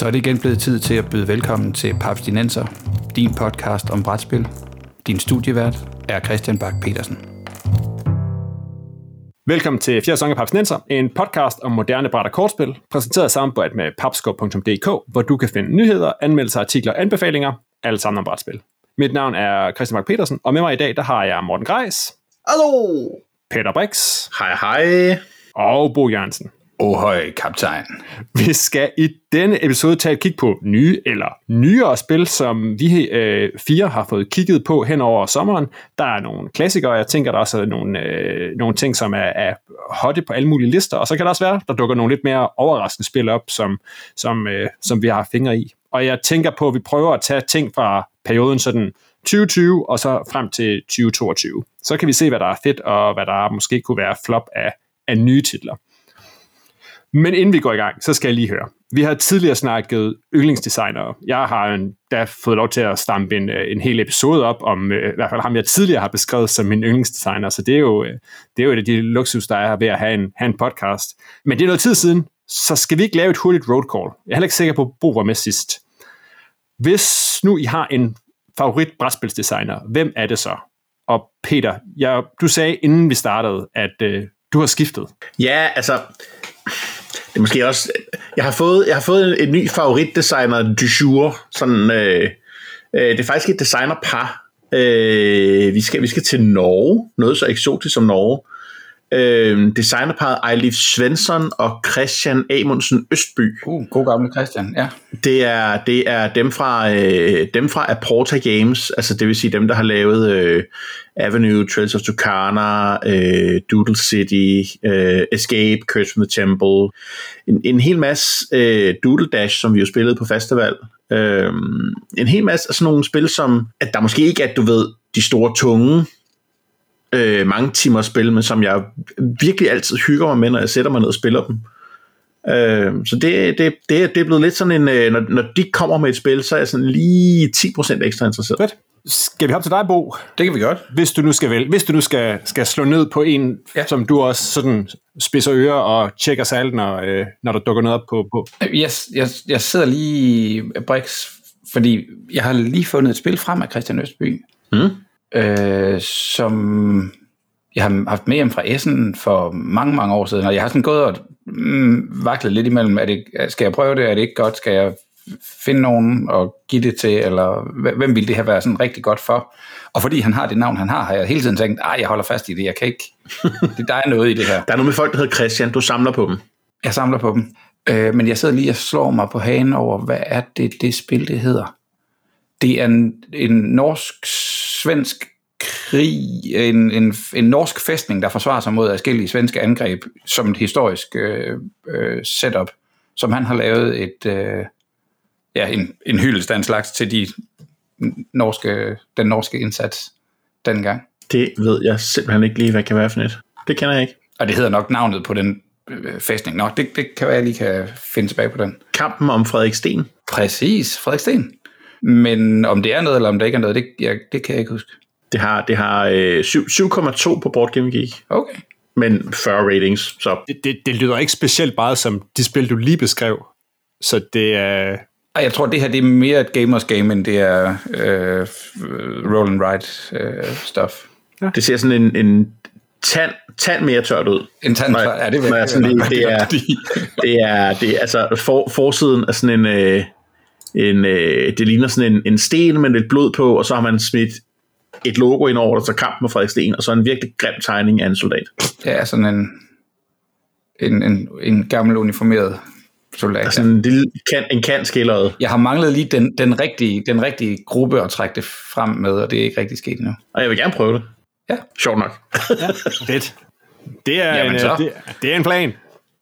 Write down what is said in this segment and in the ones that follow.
Så er det igen blevet tid til at byde velkommen til Papstinenser, din podcast om brætspil. Din studievært er Christian Bak petersen Velkommen til Fjerde Sæson af Papstinenser, en podcast om moderne bræt og kortspil, præsenteret i samarbejde med papskov.dk, hvor du kan finde nyheder, anmeldelser, artikler og anbefalinger, alle sammen om brætspil. Mit navn er Christian Bak petersen og med mig i dag, der har jeg Morten Greis. Hallo! Peter Brix. Hej hej. Og Bo Jørgensen. Ohøj, kaptajn. Vi skal i denne episode tage et kig på nye eller nyere spil, som vi øh, fire har fået kigget på hen over sommeren. Der er nogle klassikere, jeg tænker, der også er nogle, øh, nogle ting, som er, er hotte på alle mulige lister, og så kan der også være, der dukker nogle lidt mere overraskende spil op, som, som, øh, som vi har fingre i. Og jeg tænker på, at vi prøver at tage ting fra perioden sådan 2020 og så frem til 2022. Så kan vi se, hvad der er fedt, og hvad der måske kunne være flop af, af nye titler. Men inden vi går i gang, så skal jeg lige høre. Vi har tidligere snakket yndlingsdesignere. Jeg har en, da fået lov til at stampe en, øh, en hel episode op om, øh, i hvert fald ham jeg tidligere har beskrevet som min yndlingsdesigner, så det er jo, øh, det er jo et af de luksus, der er ved at have en, have en podcast. Men det er noget tid siden, så skal vi ikke lave et hurtigt road call. Jeg er heller ikke sikker på, at Bo var med sidst. Hvis nu I har en favorit brætspilsdesigner, hvem er det så? Og Peter, jeg, du sagde inden vi startede, at øh, du har skiftet. Ja, altså, det er måske også, jeg har fået, jeg har fået en, en ny favoritdesigner du jour, sådan, øh, øh, det er faktisk et designerpar, øh, vi, skal, vi skal til Norge, noget så eksotisk som Norge, øh, designerparet Eilif Svensson og Christian Amundsen Østby. Uh, god gamle Christian, ja. Det er, det er dem fra, øh, dem fra Aporta Games, altså det vil sige dem, der har lavet øh, Avenue, Trails of Tucana, øh, Doodle City, øh, Escape, Curse from the Temple, en, en hel masse øh, Doodle Dash, som vi jo spillede på festival. Øh, en hel masse af sådan nogle spil, som at der måske ikke er, du ved, de store tunge øh, mange timer spil, men som jeg virkelig altid hygger mig med, når jeg sætter mig ned og spiller dem. Øh, så det, det, det, det er blevet lidt sådan en, øh, når, når de kommer med et spil, så er jeg sådan lige 10% ekstra interesseret. Fedt. Skal vi hoppe til dig, Bo? Det kan vi godt. Hvis du nu skal vel, hvis du nu skal, skal slå ned på en, ja. som du også sådan spidser ører og tjekker salten, når, øh, når der dukker noget op på. på. Jeg, jeg, jeg sidder lige, Brix, fordi jeg har lige fundet et spil frem af Christian Østby. Mm øh, som jeg har haft med hjem fra Essen for mange, mange år siden, og jeg har sådan gået og mm, vaklet lidt imellem, er det, skal jeg prøve det, er det ikke godt, skal jeg finde nogen og give det til, eller hvem vil det her være sådan rigtig godt for? Og fordi han har det navn, han har, har jeg hele tiden tænkt, ej, jeg holder fast i det, jeg kan ikke, det, der er noget i det her. Der er noget med folk, der hedder Christian, du samler på dem. Jeg samler på dem, øh, men jeg sidder lige og slår mig på hagen over, hvad er det, det spil, det hedder? Det er en, en norsk-svensk krig, en, en, en norsk fæstning, der forsvarer sig mod forskellige svenske angreb, som et historisk øh, øh, setup, som han har lavet et, øh, ja, en, en hyldest af en slags til de norske, den norske indsats dengang. Det ved jeg simpelthen ikke lige, hvad kan være for net. Det kender jeg ikke. Og det hedder nok navnet på den øh, fæstning. Nå, det, det kan være, jeg lige kan finde tilbage på den. Kampen om Frederik Sten. Præcis, Frederik Sten. Men om det er noget, eller om det ikke er noget, det, jeg, det kan jeg ikke huske. Det har, det har øh, 7,2 på Board Game Geek. Okay. Men 40 ratings, så... Det, det, det lyder ikke specielt meget som de spil, du lige beskrev. Så det er... Ej, jeg tror, det her det er mere et gamers game, end det er øh, roll and write øh, stuff. Ja. Det ser sådan en, en tand, tand mere tørt ud. En tand tørt, ja, det, er det, er, det er, det er, altså for, forsiden er sådan en, øh, en øh, det ligner sådan en, en sten med lidt blod på, og så har man smidt et logo ind over, der så kamp med Frederik Sten, og så en virkelig grim tegning af en soldat. Ja, sådan en, en, en, en gammel uniformeret soldat. Altså en, lille kan, en kan skilleret. Jeg har manglet lige den, den, rigtige, den rigtige gruppe at trække det frem med, og det er ikke rigtig sket endnu. Og jeg vil gerne prøve det. Ja. Sjovt nok. ja, fedt. Det er, Jamen, en, øh, det, det er en plan.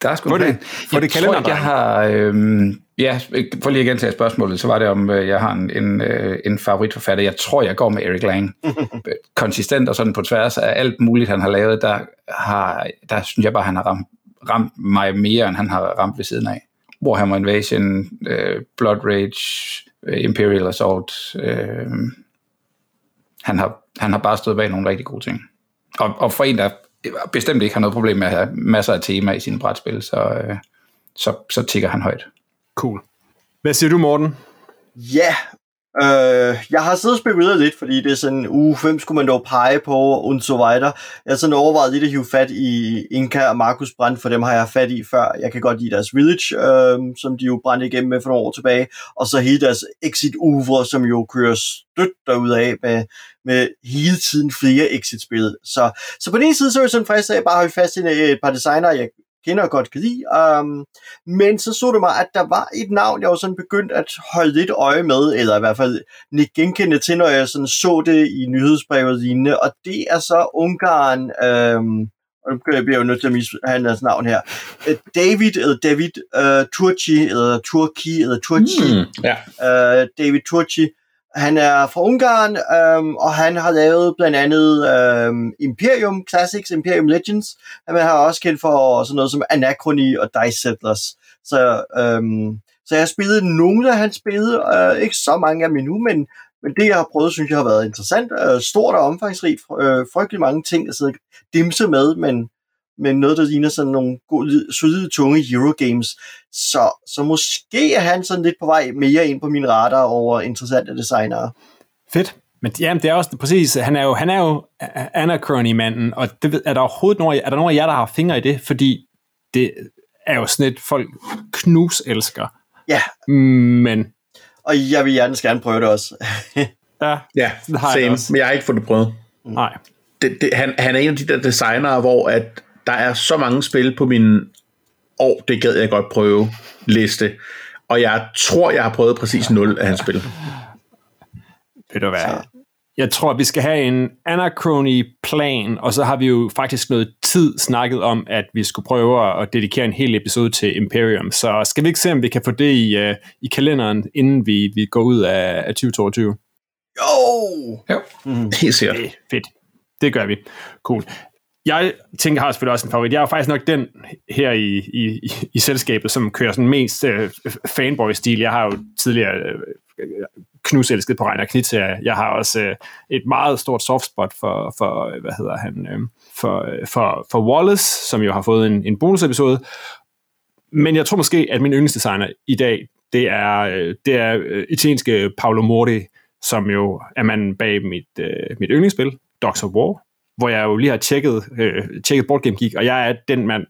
Der er sgu en plan. Det, for det tror jeg har... Øhm, ja, for lige at gentage spørgsmålet, så var det om, øh, jeg har en, en, øh, en favoritforfatter. Jeg tror, jeg går med Eric Lang. Konsistent og sådan på tværs af alt muligt, han har lavet, der, har, der synes jeg bare, han har ramt, ramt mig mere, end han har ramt ved siden af. Warhammer Invasion, øh, Blood Rage, øh, Imperial Assault. Øh, han, har, han har bare stået bag nogle rigtig gode ting. Og, og for en, der bestemt ikke har noget problem med at have masser af tema i sine brætspil, så, øh, så, så tigger han højt. Cool. Hvad siger du, Morten? Ja, øh, jeg har siddet og spekuleret lidt, fordi det er sådan, uh, hvem skulle man dog pege på, og så videre. Jeg har sådan overvejet lidt at hive fat i Inka og Markus Brand, for dem har jeg fat i før. Jeg kan godt lide deres Village, øh, som de jo brændte igennem med for nogle år tilbage, og så hele deres Exit Uvre, som jo kører stødt af med, med hele tiden flere exit-spil. Så, så på den ene side, så er jeg sådan frisk af at bare har fast i øh, et par designer, jeg kender og godt kan lide. Um, men så så det mig, at der var et navn, jeg var sådan begyndt at holde lidt øje med, eller i hvert fald ikke genkende til, når jeg sådan så det i nyhedsbrevet lignende, og det er så Ungarn, um, nu bliver jeg jo nødt til at mishandle hans navn her, øh, David, eller David uh, Turci, eller Turki, eller Turci, mm, ja. uh, David Turci, han er fra Ungarn, øhm, og han har lavet blandt andet øhm, Imperium Classics, Imperium Legends. Han har også kendt for sådan noget som Anachrony og Dice Settlers. Så, øhm, så jeg har spillet nogle af hans spil, øh, ikke så mange af dem endnu, men, men det jeg har prøvet, synes jeg har været interessant. Øh, stort og omfangsrigt, øh, frygtelig mange ting at sidde dimse med, men, men noget, der ligner sådan nogle gode, solide, tunge Eurogames. Så, så måske er han sådan lidt på vej mere ind på min radar over interessante designere. Fedt. Men jamen, det er også præcis, han er jo, han er jo Anachrony-manden, og det, er der overhovedet nogen, er der nogen af jer, der har fingre i det? Fordi det er jo sådan et, folk knus elsker. Ja. Men... Og jeg vil gerne gerne prøve det også. ja, ja same. Men jeg har ikke fået det prøvet. Nej. Det, det, han, han er en af de der designere, hvor at der er så mange spil på min år, det gad jeg godt prøve liste. Og jeg tror, jeg har prøvet præcis 0 af hans spil. Ved du hvad? Jeg tror, vi skal have en Anachrony-plan, og så har vi jo faktisk noget tid snakket om, at vi skulle prøve at dedikere en hel episode til Imperium. Så skal vi ikke se, om vi kan få det i, uh, i kalenderen, inden vi, vi går ud af, af 2022? Jo! Jo, mm. helt sikkert. Det, fedt. Det gør vi. Cool jeg tænker, har selvfølgelig også en favorit. Jeg er faktisk nok den her i, i, i, i selskabet, som kører sådan mest øh, fanboy-stil. Jeg har jo tidligere øh, knuselsket på Reiner Knitzer. Jeg har også øh, et meget stort softspot for, for øh, hvad hedder han, øh, for, øh, for, for Wallace, som jo har fået en, en bonusepisode. Men jeg tror måske, at min yndlingsdesigner i dag, det er, øh, det er øh, italienske Paolo Morti, som jo er manden bag mit, øh, mit yndlingsspil, Dogs of War, hvor jeg jo lige har tjekket, øh, tjekket Board Game Geek, og jeg er den mand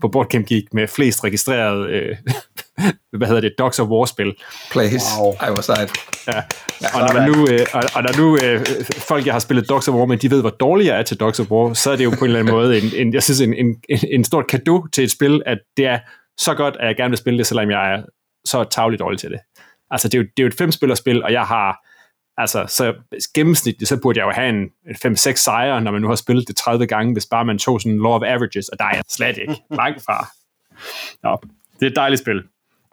på Board Game Geek med flest registreret, øh, hvad hedder det, Dogs of War-spil. Plays. Wow. Ej, hvor sejt. Ja. Og når, man nu, øh, og, og når nu øh, folk, jeg har spillet Dogs of War, men de ved, hvor dårlig jeg er til Dogs of War, så er det jo på en eller anden måde en, en jeg synes, en, en, en stort gave til et spil, at det er så godt, at jeg gerne vil spille det, selvom jeg er så tavligt dårlig til det. Altså, det er jo, det er jo et femspillerspil, og jeg har Altså, så gennemsnitligt, så burde jeg jo have en 5-6 sejre, når man nu har spillet det 30 gange, hvis bare man tog sådan law of averages, og der er jeg slet ikke langt fra. Nå, det er et dejligt spil.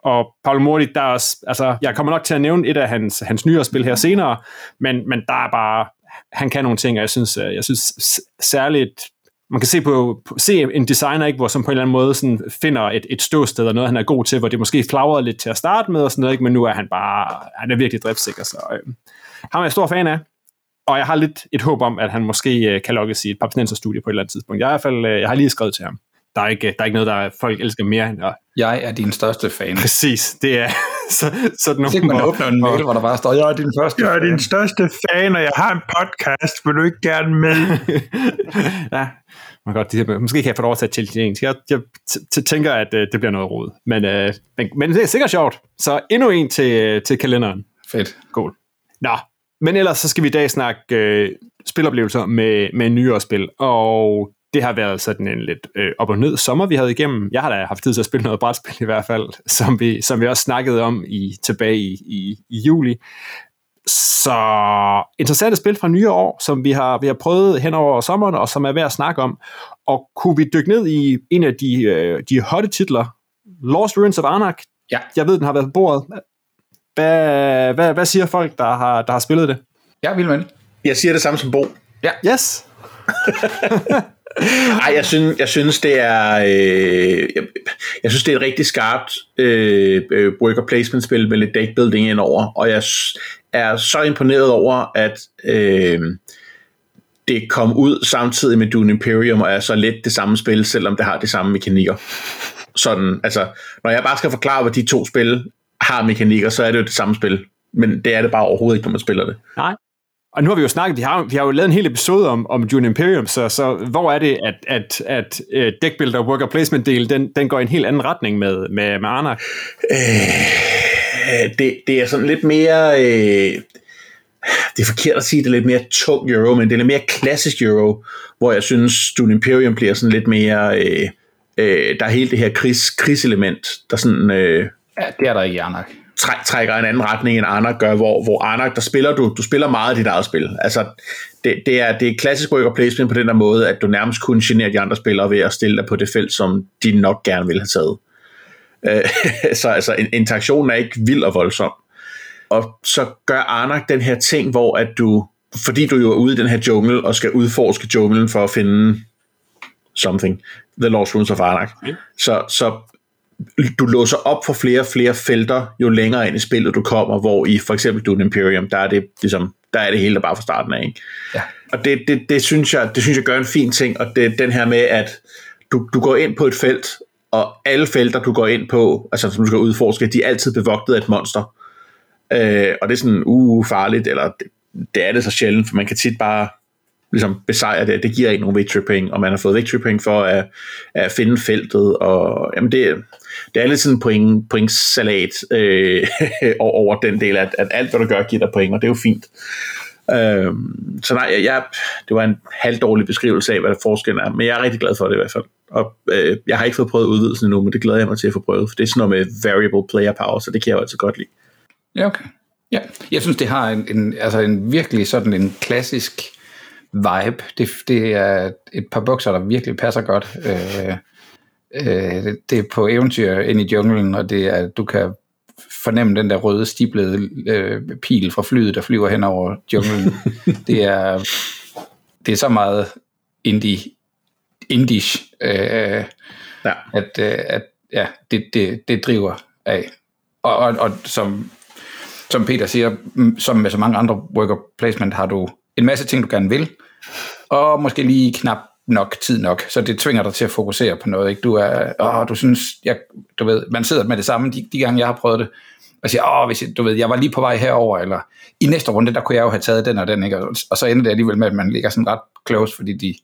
Og Paul Mordi, der er også, altså, jeg kommer nok til at nævne et af hans, hans nyere spil her senere, men, men der er bare, han kan nogle ting, og jeg synes, øh, jeg synes særligt, man kan se på, se en designer, ikke, hvor som på en eller anden måde sådan finder et, et ståsted og noget, han er god til, hvor det måske flagrede lidt til at starte med, og sådan noget, ikke, men nu er han bare, han er virkelig driftsikker, så øh, ham er jeg stor fan af, og jeg har lidt et håb om, at han måske øh, kan lokkes i et papsnenser-studie på et eller andet tidspunkt. Jeg, er i hvert fald, øh, jeg har lige skrevet til ham. Der er ikke, der er ikke noget, der folk elsker mere end at... Jeg er din største fan. Præcis, det er så, sådan nogle... Så man åbner en mail, hvor der bare står, jeg er din første Jeg er din største fan, og jeg har en podcast, vil du ikke gerne med? ja, man godt, de, måske kan jeg få lov til at til Jeg, jeg tænker, at uh, det bliver noget råd. Men, uh, men, men det er sikkert sjovt. Så endnu en til, til kalenderen. Fedt. Cool. Nå, men ellers så skal vi i dag snakke øh, spiloplevelser med, med nyere spil, og det har været sådan en lidt øh, op og ned sommer, vi havde igennem. Jeg har da haft tid til at spille noget brætspil i hvert fald, som vi, som vi også snakkede om i tilbage i, i, i juli. Så interessante spil fra nye år, som vi har, vi har prøvet hen over sommeren, og som er værd at snakke om. Og kunne vi dykke ned i en af de, øh, de hotte titler, Lost Ruins of Arnak? Ja. Jeg ved, den har været på bordet. Hvad, hvad, hvad siger folk, der har, der har spillet det? Ja, vil man. Jeg siger det samme som Bo. Ja. Yes. Ej, jeg synes, jeg synes det er øh, jeg, jeg synes det er et rigtig skarpt øh, øh worker placement spil med lidt deck building ind over, og jeg er så imponeret over at øh, det kom ud samtidig med Dune Imperium og er så lidt det samme spil, selvom det har de samme mekanikker. Sådan, altså, når jeg bare skal forklare, hvad de to spil har mekanikker, så er det jo det samme spil. Men det er det bare overhovedet ikke, når man spiller det. Nej. Og nu har vi jo snakket, vi har, vi har jo lavet en hel episode om, om Dune Imperium, så, så hvor er det, at, at, at uh, deckbuilder og worker placement del, den, den går i en helt anden retning med, med, med Arnak? Øh, det, det er sådan lidt mere... Øh, det er forkert at sige, det er lidt mere tung euro, men det er lidt mere klassisk euro, hvor jeg synes, Dune Imperium bliver sådan lidt mere... Øh, øh, der er hele det her krigs, krigselement, der sådan... Øh, ja, det er der ikke i Arnak træk, trækker en anden retning end Arnak gør, hvor, hvor Arnak, der spiller du, du spiller meget af dit eget spil. Altså, det, det, er, det er klassisk worker placement på den der måde, at du nærmest kun generer de andre spillere ved at stille dig på det felt, som de nok gerne vil have taget. Øh, så altså, interaktionen er ikke vild og voldsom. Og så gør Arnak den her ting, hvor at du, fordi du jo er ude i den her jungle, og skal udforske junglen for at finde something, The Lost Runes of Arnak, okay. så, så du låser op for flere og flere felter, jo længere ind i spillet du kommer, hvor i for eksempel Dune Imperium, der er det ligesom, der er det hele der bare fra starten af. Ikke? Ja. Og det, det, det, synes jeg, det synes jeg gør en fin ting, og det den her med, at du, du går ind på et felt, og alle felter, du går ind på, altså som du skal udforske, de er altid bevogtet af et monster. Øh, og det er sådan, uh, farligt, eller det, det er det så sjældent, for man kan tit bare ligesom besejre det. Det giver ikke nogen victory point, og man har fået victory point for at, at finde feltet, og jamen det, det er lidt sådan en point, point salat øh, over den del, at, at alt hvad du gør giver dig point, og det er jo fint. Øh, så nej, jeg, det var en halvdårlig beskrivelse af, hvad der forskellen er, men jeg er rigtig glad for det i hvert fald. Og øh, jeg har ikke fået prøvet udvidelsen endnu, men det glæder jeg mig til at få prøvet, for det er sådan noget med variable player power, så det kan jeg jo altid godt lide. Ja, okay. Ja, jeg synes, det har en, en, altså en virkelig sådan en klassisk vibe. Det, det er et par bukser, der virkelig passer godt. Øh, øh, det, det er på eventyr ind i junglen, og det er, du kan fornemme den der røde stiplede øh, pil fra flyet, der flyver hen over junglen. det er det er så meget indie, indish, øh, ja. at, øh, at ja, det, det, det driver af. Og, og, og som, som Peter siger, som med så mange andre worker placement, har du en masse ting, du gerne vil, og måske lige knap nok tid nok, så det tvinger dig til at fokusere på noget. Ikke? Du er, åh, du synes, jeg, du ved, man sidder med det samme de, de gange, jeg har prøvet det, og siger, åh, hvis jeg, du ved, jeg var lige på vej herover, eller i næste runde, der kunne jeg jo have taget den og den, ikke? Og, og så ender det alligevel med, at man ligger sådan ret close, fordi de,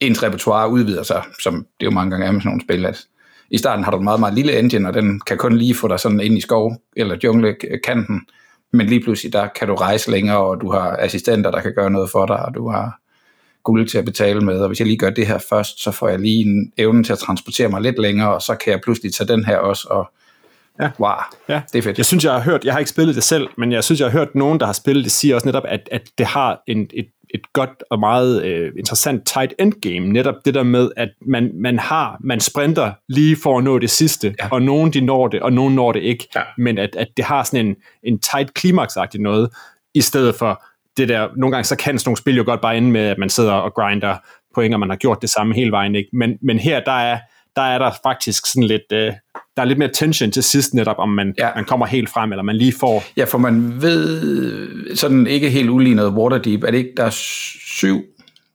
ens repertoire udvider sig, som det jo mange gange er med sådan nogle spil, at i starten har du en meget, meget lille engine, og den kan kun lige få dig sådan ind i skov eller junglekanten, men lige pludselig, der kan du rejse længere, og du har assistenter, der kan gøre noget for dig, og du har guld til at betale med, og hvis jeg lige gør det her først, så får jeg lige en evne til at transportere mig lidt længere, og så kan jeg pludselig tage den her også, og Ja. Wow, ja. det er fedt. Jeg synes, jeg har hørt, jeg har ikke spillet det selv, men jeg synes, jeg har hørt nogen, der har spillet det, sige også netop, at, at det har en, et, et godt og meget øh, interessant tight endgame. Netop det der med, at man, man har, man sprinter lige for at nå det sidste, ja. og nogen de når det, og nogen når det ikke. Ja. Men at, at det har sådan en, en tight climax noget, i stedet for det der, nogle gange så kan sådan nogle spil jo godt bare ende med, at man sidder og grinder point, og man har gjort det samme hele vejen, ikke? Men, men her, der er, der er der faktisk sådan lidt, øh, der er lidt mere tension til sidst netop, om man, ja. man kommer helt frem, eller man lige får... Ja, for man ved sådan ikke helt ulignet Waterdeep, er det ikke, der er syv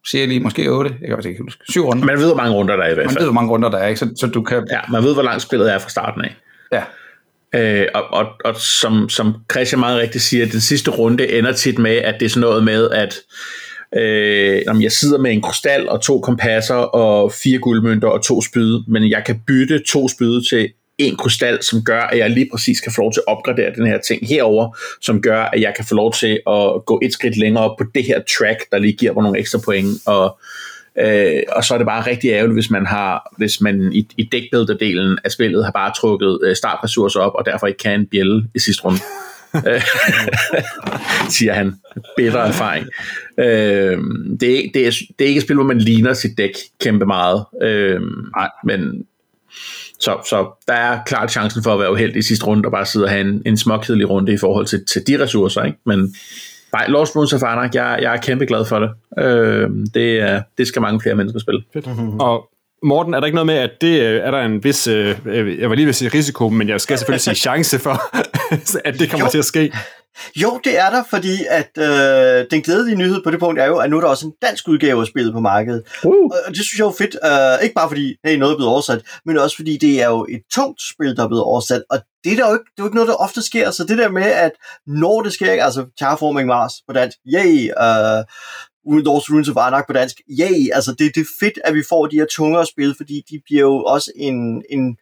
siger lige, måske 8, jeg kan ikke huske, syv runder. Man ved, hvor mange runder der er i hvert fald. Man ved, hvor mange runder der er, ikke? Så, så du kan... Ja, man ved, hvor langt spillet er fra starten af. Ja. Øh, og, og, og som, som Christian meget rigtigt siger, den sidste runde ender tit med, at det er sådan noget med, at øh, jeg sidder med en krystal og to kompasser og fire guldmønter og to spyde, men jeg kan bytte to spyde til en krystal, som gør, at jeg lige præcis kan få lov til at opgradere den her ting herover, som gør, at jeg kan få lov til at gå et skridt længere op på det her track, der lige giver mig nogle ekstra point, og Øh, og så er det bare rigtig ærgerligt, hvis man har, hvis man i, i deckbuilder-delen af spillet har bare trukket øh, startressourcer op, og derfor ikke kan en bjælle i sidste runde. siger han. Bitter erfaring. Øh, det, er, det, er, det er ikke et spil, hvor man ligner sit dæk kæmpe meget. Øh, Nej. Men så, så der er klart chancen for at være uheldig i sidste runde, og bare sidde og have en, en småkedelig runde i forhold til, til de ressourcer. Ikke? Men Nej, Lost Runes of Arnak, jeg, jeg er kæmpe glad for det. Øh, det, er, det skal mange flere mennesker spille. Fedt. Og Morten, er der ikke noget med, at det øh, er der en vis, øh, jeg var lige ved at sige risiko, men jeg skal selvfølgelig sige chance for, at det kommer jo. til at ske? Jo, det er der, fordi at øh, den glædelige nyhed på det punkt er jo, at nu er der også en dansk udgave af spillet på markedet. Uh. Og det synes jeg er fedt, øh, ikke bare fordi hey, noget er blevet oversat, men også fordi det er jo et tungt spil, der er blevet oversat, og det er, der jo ikke, det er jo ikke noget, der ofte sker, så det der med, at når det sker, altså Terraforming Mars på dansk, yay, øh, Norse Runes of Arnak på dansk, yay, altså det, det er fedt, at vi får de her tungere spil, fordi de bliver jo også en, en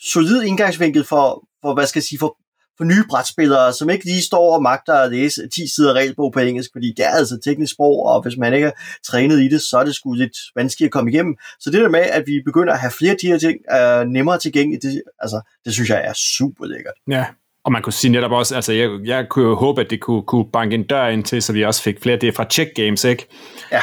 solid indgangsvinkel for, for, hvad skal jeg sige, for for nye brætspillere, som ikke lige står og magter at læse 10 sider regelbog på engelsk, fordi det er altså teknisk sprog, og hvis man ikke er trænet i det, så er det sgu lidt vanskeligt at komme igennem. Så det der med, at vi begynder at have flere af de her ting uh, nemmere tilgængeligt, det, altså, det synes jeg er super lækkert. Ja, og man kunne sige netop også, altså jeg, jeg kunne jo håbe, at det kunne, kunne banke en dør ind til, så vi også fik flere. Det er fra Check Games, ikke? Ja.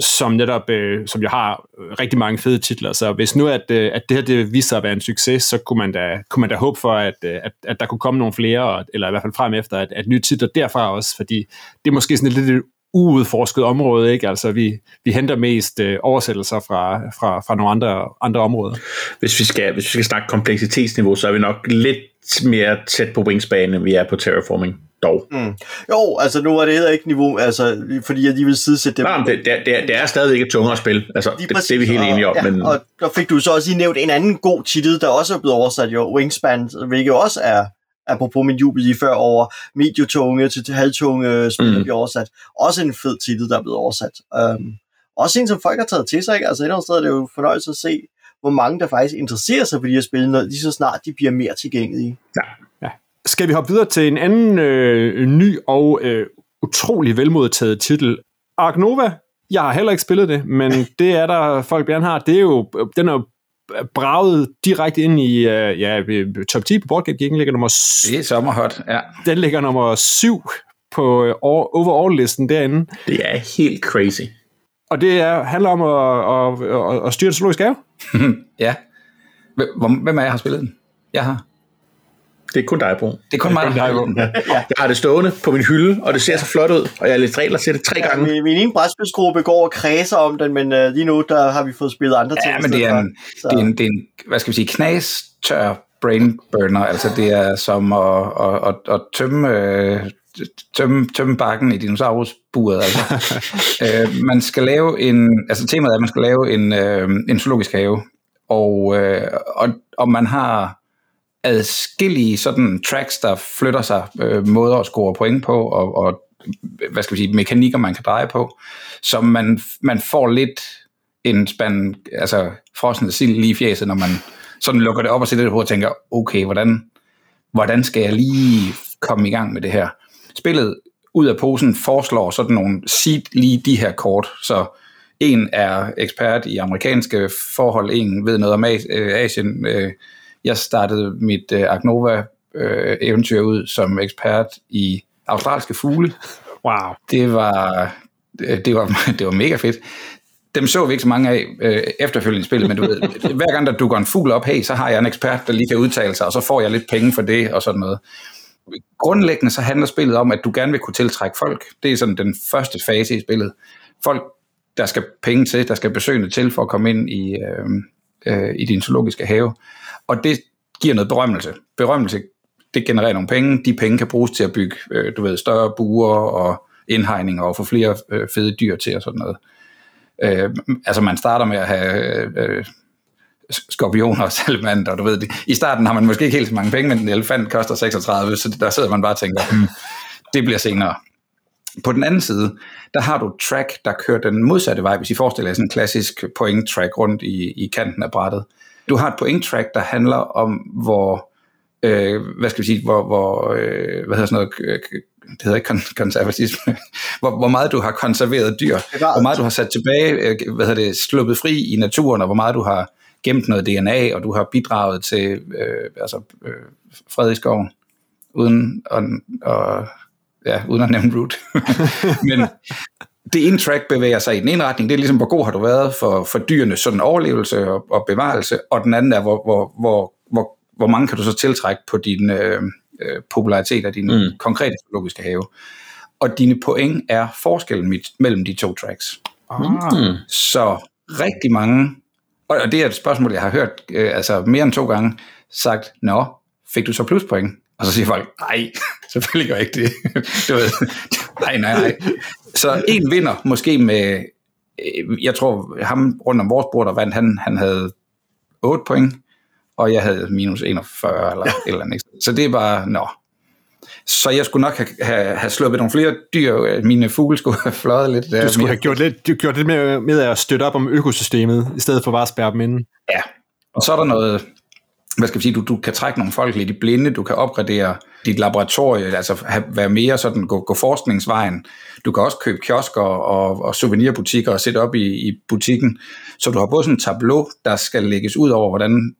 Som netop, øh, som jo har rigtig mange fede titler. Så hvis nu, at, øh, at det her det viser at være en succes, så kunne man da, kunne man da håbe for, at, øh, at, at der kunne komme nogle flere, eller i hvert fald frem efter, at, at nye titler derfra også, fordi det er måske sådan et lidt uudforsket område, ikke? Altså, vi, vi henter mest øh, oversættelser fra, fra, fra nogle andre, andre områder. Hvis vi, skal, hvis vi skal snakke kompleksitetsniveau, så er vi nok lidt mere tæt på wingspan, end vi er på terraforming dog. Mm. Jo, altså nu er det heller ikke niveau, altså, fordi jeg lige vil sidesætte det. Nej, det, det, det, det er stadigvæk et tungere spil, altså, det, det, er vi helt enige om. Ja, men... og der fik du så også lige nævnt en anden god titel, der også er blevet oversat, jo, Wingspan, hvilket jo også er, apropos min jubel lige før over mediotunge til halvtunge spil, mm. bliver oversat. Også en fed titel, der er blevet oversat. Um, også en, som folk har taget til sig, ikke? altså et eller andet sted er det jo fornøjelse at se, hvor mange der faktisk interesserer sig for de her spil, når lige så snart de bliver mere tilgængelige. Ja. ja. Skal vi hoppe videre til en anden øh, ny og øh, utrolig velmodtaget titel? Ark Nova, jeg har heller ikke spillet det, men det er der folk gerne har. Det er jo, den er jo braget direkte ind i uh, ja, top 10 på Boardgame Geek. ligger nummer Det er sommerhot, ja. Den ligger nummer 7 på uh, overall-listen derinde. Det er helt crazy. Og det er, handler om at, at, at, at styre en zoologisk have? ja. Hvem af jer har spillet den? Jeg har. Det er kun dig, Bro. Det er kun mig, der har den. Ja. Jeg har det stående på min hylde, og det ser så flot ud, og jeg har lidt regler til det tre gange. Ja, min ene brætspilsgruppe går og kredser om den, men uh, lige nu der har vi fået spillet andre ting. Ja, men det er, en, det, er en, det er en, hvad skal vi sige, knas tør brain burner. Altså det er som at, at, at, at tømme, tømme, tømme bakken i dinosaurusburet. Altså. øh, man skal lave en, altså temaet er, at man skal lave en, øh, en zoologisk have, og, øh, og, og man har adskillige sådan tracks, der flytter sig, øh, måder at score point på, og, og hvad skal vi sige, mekanikker, man kan dreje på, så man, man får lidt en spand, altså frosne sild lige i fjeset, når man sådan lukker det op og sætter det på og tænker, okay, hvordan, hvordan skal jeg lige komme i gang med det her? Spillet ud af posen foreslår sådan nogle, sig lige de her kort, så en er ekspert i amerikanske forhold, en ved noget om øh, Asien, øh, jeg startede mit øh, Agnova øh, eventyr ud som ekspert i australske fugle. Wow. Det var, det var, det var mega fedt. Dem så vi ikke så mange af øh, efterfølgende spillet, men du ved, hver gang der dukker en fugl op, hey, så har jeg en ekspert, der lige kan udtale sig, og så får jeg lidt penge for det og sådan noget. Grundlæggende så handler spillet om, at du gerne vil kunne tiltrække folk. Det er sådan den første fase i spillet. Folk, der skal penge til, der skal besøgende til for at komme ind i, øh, øh, i din zoologiske have. Og det giver noget berømmelse. Berømmelse, det genererer nogle penge. De penge kan bruges til at bygge, øh, du ved, større buer og indhegninger og få flere øh, fede dyr til og sådan noget. Øh, altså man starter med at have øh, øh skorpioner og salamander, du ved det. I starten har man måske ikke helt så mange penge, men en elefant koster 36, så der sidder man bare og tænker, hmm, det bliver senere. På den anden side, der har du track, der kører den modsatte vej, hvis I forestiller jer sådan en klassisk point track rundt i, i kanten af brættet. Du har et point track, der handler om, hvor, øh, hvad skal vi sige, hvor, hvor øh, hvad hedder sådan noget, det hedder ikke kon- konservatisme, hvor, hvor meget du har konserveret dyr, hvor meget du har sat tilbage, øh, hvad hedder det, sluppet fri i naturen, og hvor meget du har gemt noget DNA, og du har bidraget til øh, altså, øh, fred i skoven, uden at, og, ja, uden at nævne root. Men det ene track bevæger sig i den ene retning, det er ligesom, hvor god har du været for, for dyrenes sådan overlevelse og, og bevarelse, og den anden er, hvor, hvor, hvor, hvor, hvor mange kan du så tiltrække på din øh, øh, popularitet af din mm. konkrete zoologiske have. Og dine point er forskellen mit, mellem de to tracks. Ah. Så rigtig mange, og det er et spørgsmål, jeg har hørt øh, altså mere end to gange, sagt, nå, fik du så pluspoint? Og så siger folk, nej, selvfølgelig gør jeg ikke det. Du ved, nej, nej, nej. Så en vinder måske med, øh, jeg tror ham rundt om vores bord, der vandt, han, han havde 8 point, og jeg havde minus 41 eller et eller andet. Så det er bare, nå. Så jeg skulle nok have, have, have sluppet nogle flere dyr. Mine fugle skulle have fløjet lidt. Du skulle have gjort lidt, du gjort lidt med, med at støtte op om økosystemet, i stedet for bare at spærre dem inde. Ja, og så er der noget, hvad skal vi sige, du, du kan trække nogle folk lidt i blinde, du kan opgradere dit laboratorie, altså have, være mere sådan, gå, gå forskningsvejen. Du kan også købe kiosker og, og souvenirbutikker og sætte op i, i butikken. Så du har både sådan en tableau, der skal lægges ud over, hvordan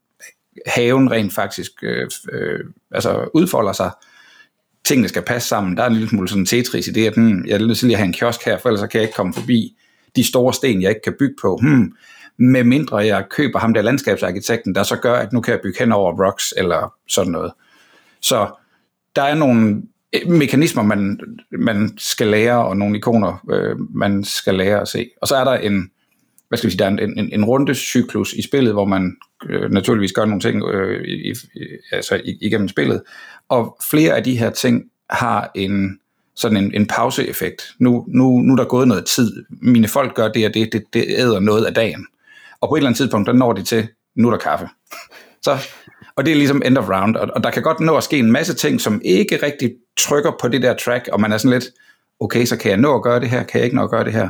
haven rent faktisk øh, øh, altså udfolder sig. Tingene skal passe sammen. Der er en lille smule sådan Tetris i det, at hmm, jeg er nødt til lige at have en kiosk her, for ellers kan jeg ikke komme forbi de store sten, jeg ikke kan bygge på. Hmm, med mindre jeg køber ham der landskabsarkitekten, der så gør, at nu kan jeg bygge hen over rocks eller sådan noget. Så der er nogle eh, mekanismer, man, man skal lære, og nogle ikoner, øh, man skal lære at se. Og så er der en, hvad skal vi sige, der er en, en, en rundecyklus i spillet, hvor man øh, naturligvis gør nogle ting øh, i, i, altså igennem spillet. Og flere af de her ting har en sådan en, en pauseeffekt. Nu, nu, nu er der gået noget tid. Mine folk gør det og det, det, det æder noget af dagen. Og på et eller andet tidspunkt, der når de til, nu er der kaffe. Så, og det er ligesom end of round, og, og der kan godt nå at ske en masse ting, som ikke rigtig trykker på det der track, og man er sådan lidt, okay, så kan jeg nå at gøre det her, kan jeg ikke nå at gøre det her.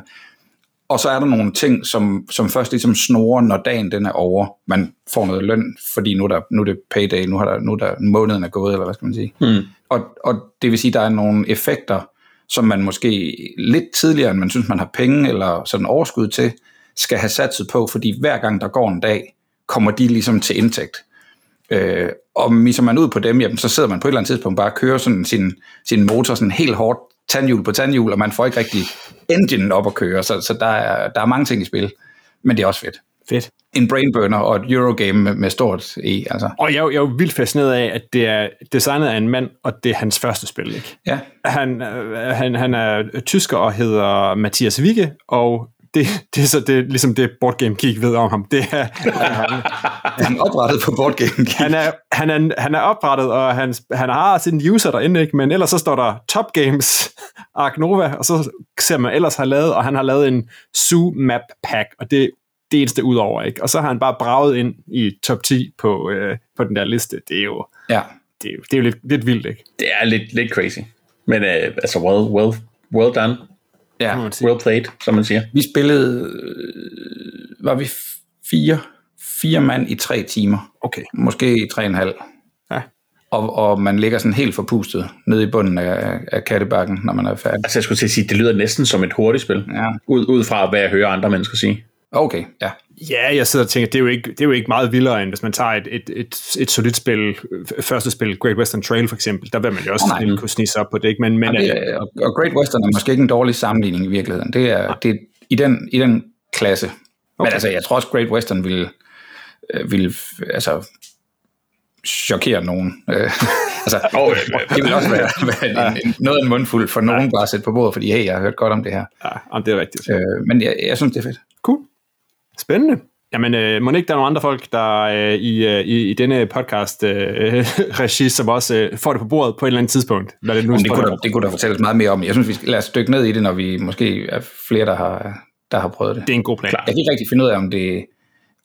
Og så er der nogle ting, som, som først ligesom snorer, når dagen den er over. Man får noget løn, fordi nu er, der, nu er det payday, nu, har der, nu er der måneden er gået, eller hvad skal man sige. Mm. Og, og det vil sige, der er nogle effekter, som man måske lidt tidligere, end man synes, man har penge eller sådan overskud til, skal have satset på, fordi hver gang der går en dag, kommer de ligesom til indtægt. Øh, og misser man ud på dem, jamen, så sidder man på et eller andet tidspunkt bare og kører sådan sin, sin motor sådan helt hårdt tandhjul på tandhjul, og man får ikke rigtig engine op at køre, så, så der, er, der er mange ting i spil, men det er også fedt. Fedt. En brainburner og et Eurogame med, med stort E. Altså. Og jeg, jeg er jo vildt fascineret af, at det er designet af en mand, og det er hans første spil. Ikke? Ja. Han, øh, han, han er tysker og hedder Mathias Wigge, og det, det er så det, ligesom det Board Game Geek ved om ham. Det er, han, han er oprettet på Board Game Geek. Han er, han er, han er oprettet, og han, han har sin user derinde, ikke? men ellers så står der Top Games Ark Nova, og så ser man ellers har lavet, og han har lavet en Zoo Map Pack, og det det eneste ud over, ikke? Og så har han bare braget ind i top 10 på, øh, på den der liste. Det er jo, ja. det er, det er jo lidt, lidt vildt, ikke? Det er lidt, lidt crazy. Men øh, altså, well, well, well done. Ja. Well played, som man siger. Vi spillede, øh, var vi fire, fire mand i tre timer. Okay. Måske i tre og en halv. Ja. Og, og man ligger sådan helt forpustet nede i bunden af, af kattebakken, når man er færdig. Altså jeg skulle til at sige, det lyder næsten som et hurtigt spil. Ja. Ud, ud fra, hvad jeg hører andre mennesker sige. Okay, ja. Ja, jeg sidder og tænker, det er jo ikke, det er jo ikke meget vildere, end hvis man tager et, et, et, et solidt spil, første spil, Great Western Trail for eksempel, der vil man jo også oh, kunne snige sig op på det, ikke? Men, men, ja, det er, og Great Western er måske ikke en dårlig sammenligning i virkeligheden. Det er, det er i, den, i den klasse. Okay. Men altså, jeg tror også, Great Western vil, vil altså, chokere nogen. altså, oh, det vil også være, være en, en, noget af en mundfuld for nogen bare at sætte på bordet, fordi hey, jeg har hørt godt om det her. Ja, det er rigtigt. Øh, men jeg, jeg synes, det er fedt. Cool. Spændende. Jamen, øh, må ikke der er nogle andre folk, der øh, i, øh, i, i denne podcast øh, som også øh, får det på bordet på et eller andet tidspunkt? Hvad det, nu det, kunne der, det kunne der fortælles meget mere om. Jeg synes, vi skal lade os dykke ned i det, når vi måske er flere, der har, der har prøvet det. Det er en god plan. Jeg kan ikke rigtig finde ud af, om det,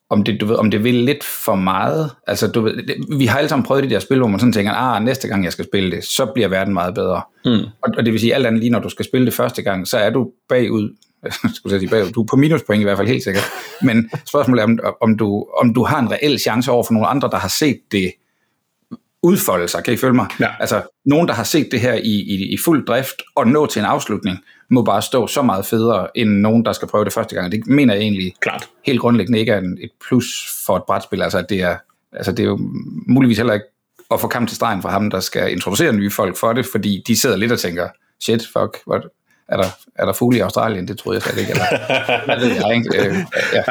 om det, du ved, om det vil lidt for meget. Altså, du ved, det, vi har alle sammen prøvet de der spil, hvor man sådan tænker, ah, næste gang jeg skal spille det, så bliver verden meget bedre. Mm. Og, og, det vil sige, alt andet lige, når du skal spille det første gang, så er du bagud skulle jeg sige bagud. Du er på minuspoint i hvert fald helt sikkert. Men spørgsmålet er, om, om, du, om du har en reel chance over for nogle andre, der har set det udfolde sig. Kan I følge mig? Ja. Altså, nogen, der har set det her i, i, i fuld drift og nå til en afslutning, må bare stå så meget federe, end nogen, der skal prøve det første gang. Det mener jeg egentlig Klart. helt grundlæggende ikke er en, et plus for et brætspil. Altså, det er, altså, det er jo muligvis heller ikke at få kamp til stregen for ham, der skal introducere nye folk for det, fordi de sidder lidt og tænker, shit, fuck, what, er der, er der fugle i Australien? Det troede jeg slet ikke. Eller, hvad ved jeg, ikke? Øh, ja.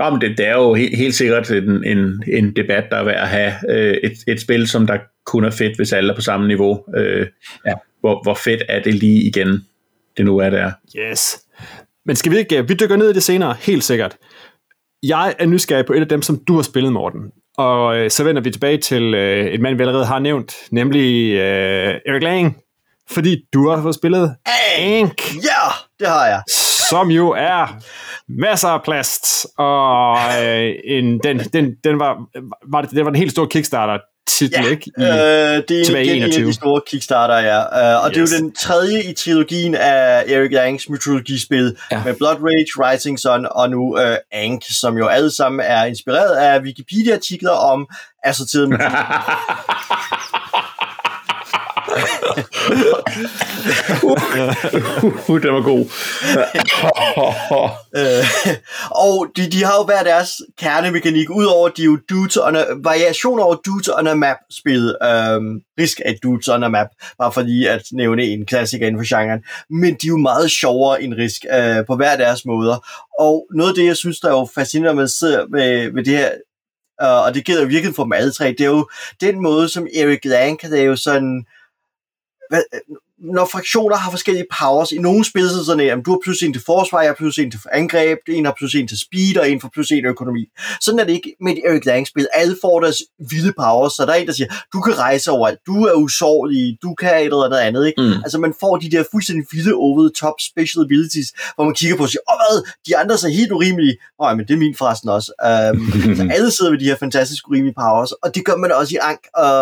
Jamen, det, det er jo helt, helt sikkert en, en, en debat, der er værd at have øh, et, et spil, som der kun er fedt, hvis alle er på samme niveau. Øh, ja. hvor, hvor fedt er det lige igen, det nu er der. Yes. Men skal vi ikke, vi dykker ned i det senere, helt sikkert. Jeg er nysgerrig på et af dem, som du har spillet, Morten. Og øh, så vender vi tilbage til øh, et mand, vi allerede har nævnt, nemlig øh, Erik Lang, fordi du har fået spillet Ank. Ja, det har jeg. Som jo er masser af plast, og øh, en, den, den, den, var, var, det, det var en helt stor Kickstarter titel, Ja, ikke? I, øh, det er igen en af 21. de store Kickstarter, ja. Uh, og yes. det er jo den tredje i trilogien af Eric Langs mytologispil Ja. med Blood Rage, Rising Sun og nu uh, Ank, som jo alle sammen er inspireret af Wikipedia-artikler om assorteret mytologi. uh, den var god. Øh, og de, de har jo hver deres kernemekanik, udover de jo dudes on a, variationer over dudes on a map spillet. Øhm, risk af dudes on a map, bare for lige at nævne en klassiker inden for genren. Men de er jo meget sjovere end risk øh, på hver deres måder. Og noget af det, jeg synes, der er jo fascinerende med, med, med det her, Uh, og det gælder virkelig for dem alle tre, det er jo den måde, som Eric Lang kan lave sådan hvad, når fraktioner har forskellige powers, i nogle spil så sådan, at du har pludselig en til forsvar, jeg har pludselig en til angreb, en har pludselig en til speed, og en får pludselig en økonomi. Sådan er det ikke med et Eric Lang spil. Alle får deres vilde powers, så der er en, der siger, du kan rejse overalt, du er usårlig, du kan et eller andet andet, ikke? Mm. Altså man får de der fuldstændig vilde over the top special abilities, hvor man kigger på og siger, åh hvad, de andre er helt urimelige. Åh, men det er min forresten også. Um, så alle sidder med de her fantastisk urimelige powers, og det gør man også i Ank, og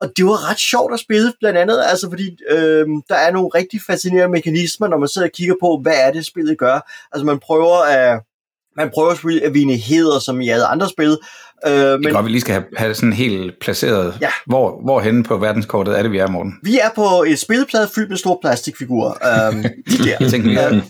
og det var ret sjovt at spille, blandt andet, altså fordi øh, der er nogle rigtig fascinerende mekanismer, når man sidder og kigger på, hvad er det, spillet gør. Altså man prøver at, man prøver selvfølgelig at vinde heder, som i alle andre spil, øh, Det er men godt, vi lige skal have, have sådan helt placeret. Ja. Hvor, hvor henne på verdenskortet er det, vi er, Morten? vi er på et spilplade fyldt med store plastikfigurer. Øh, de der. Jeg tænkte,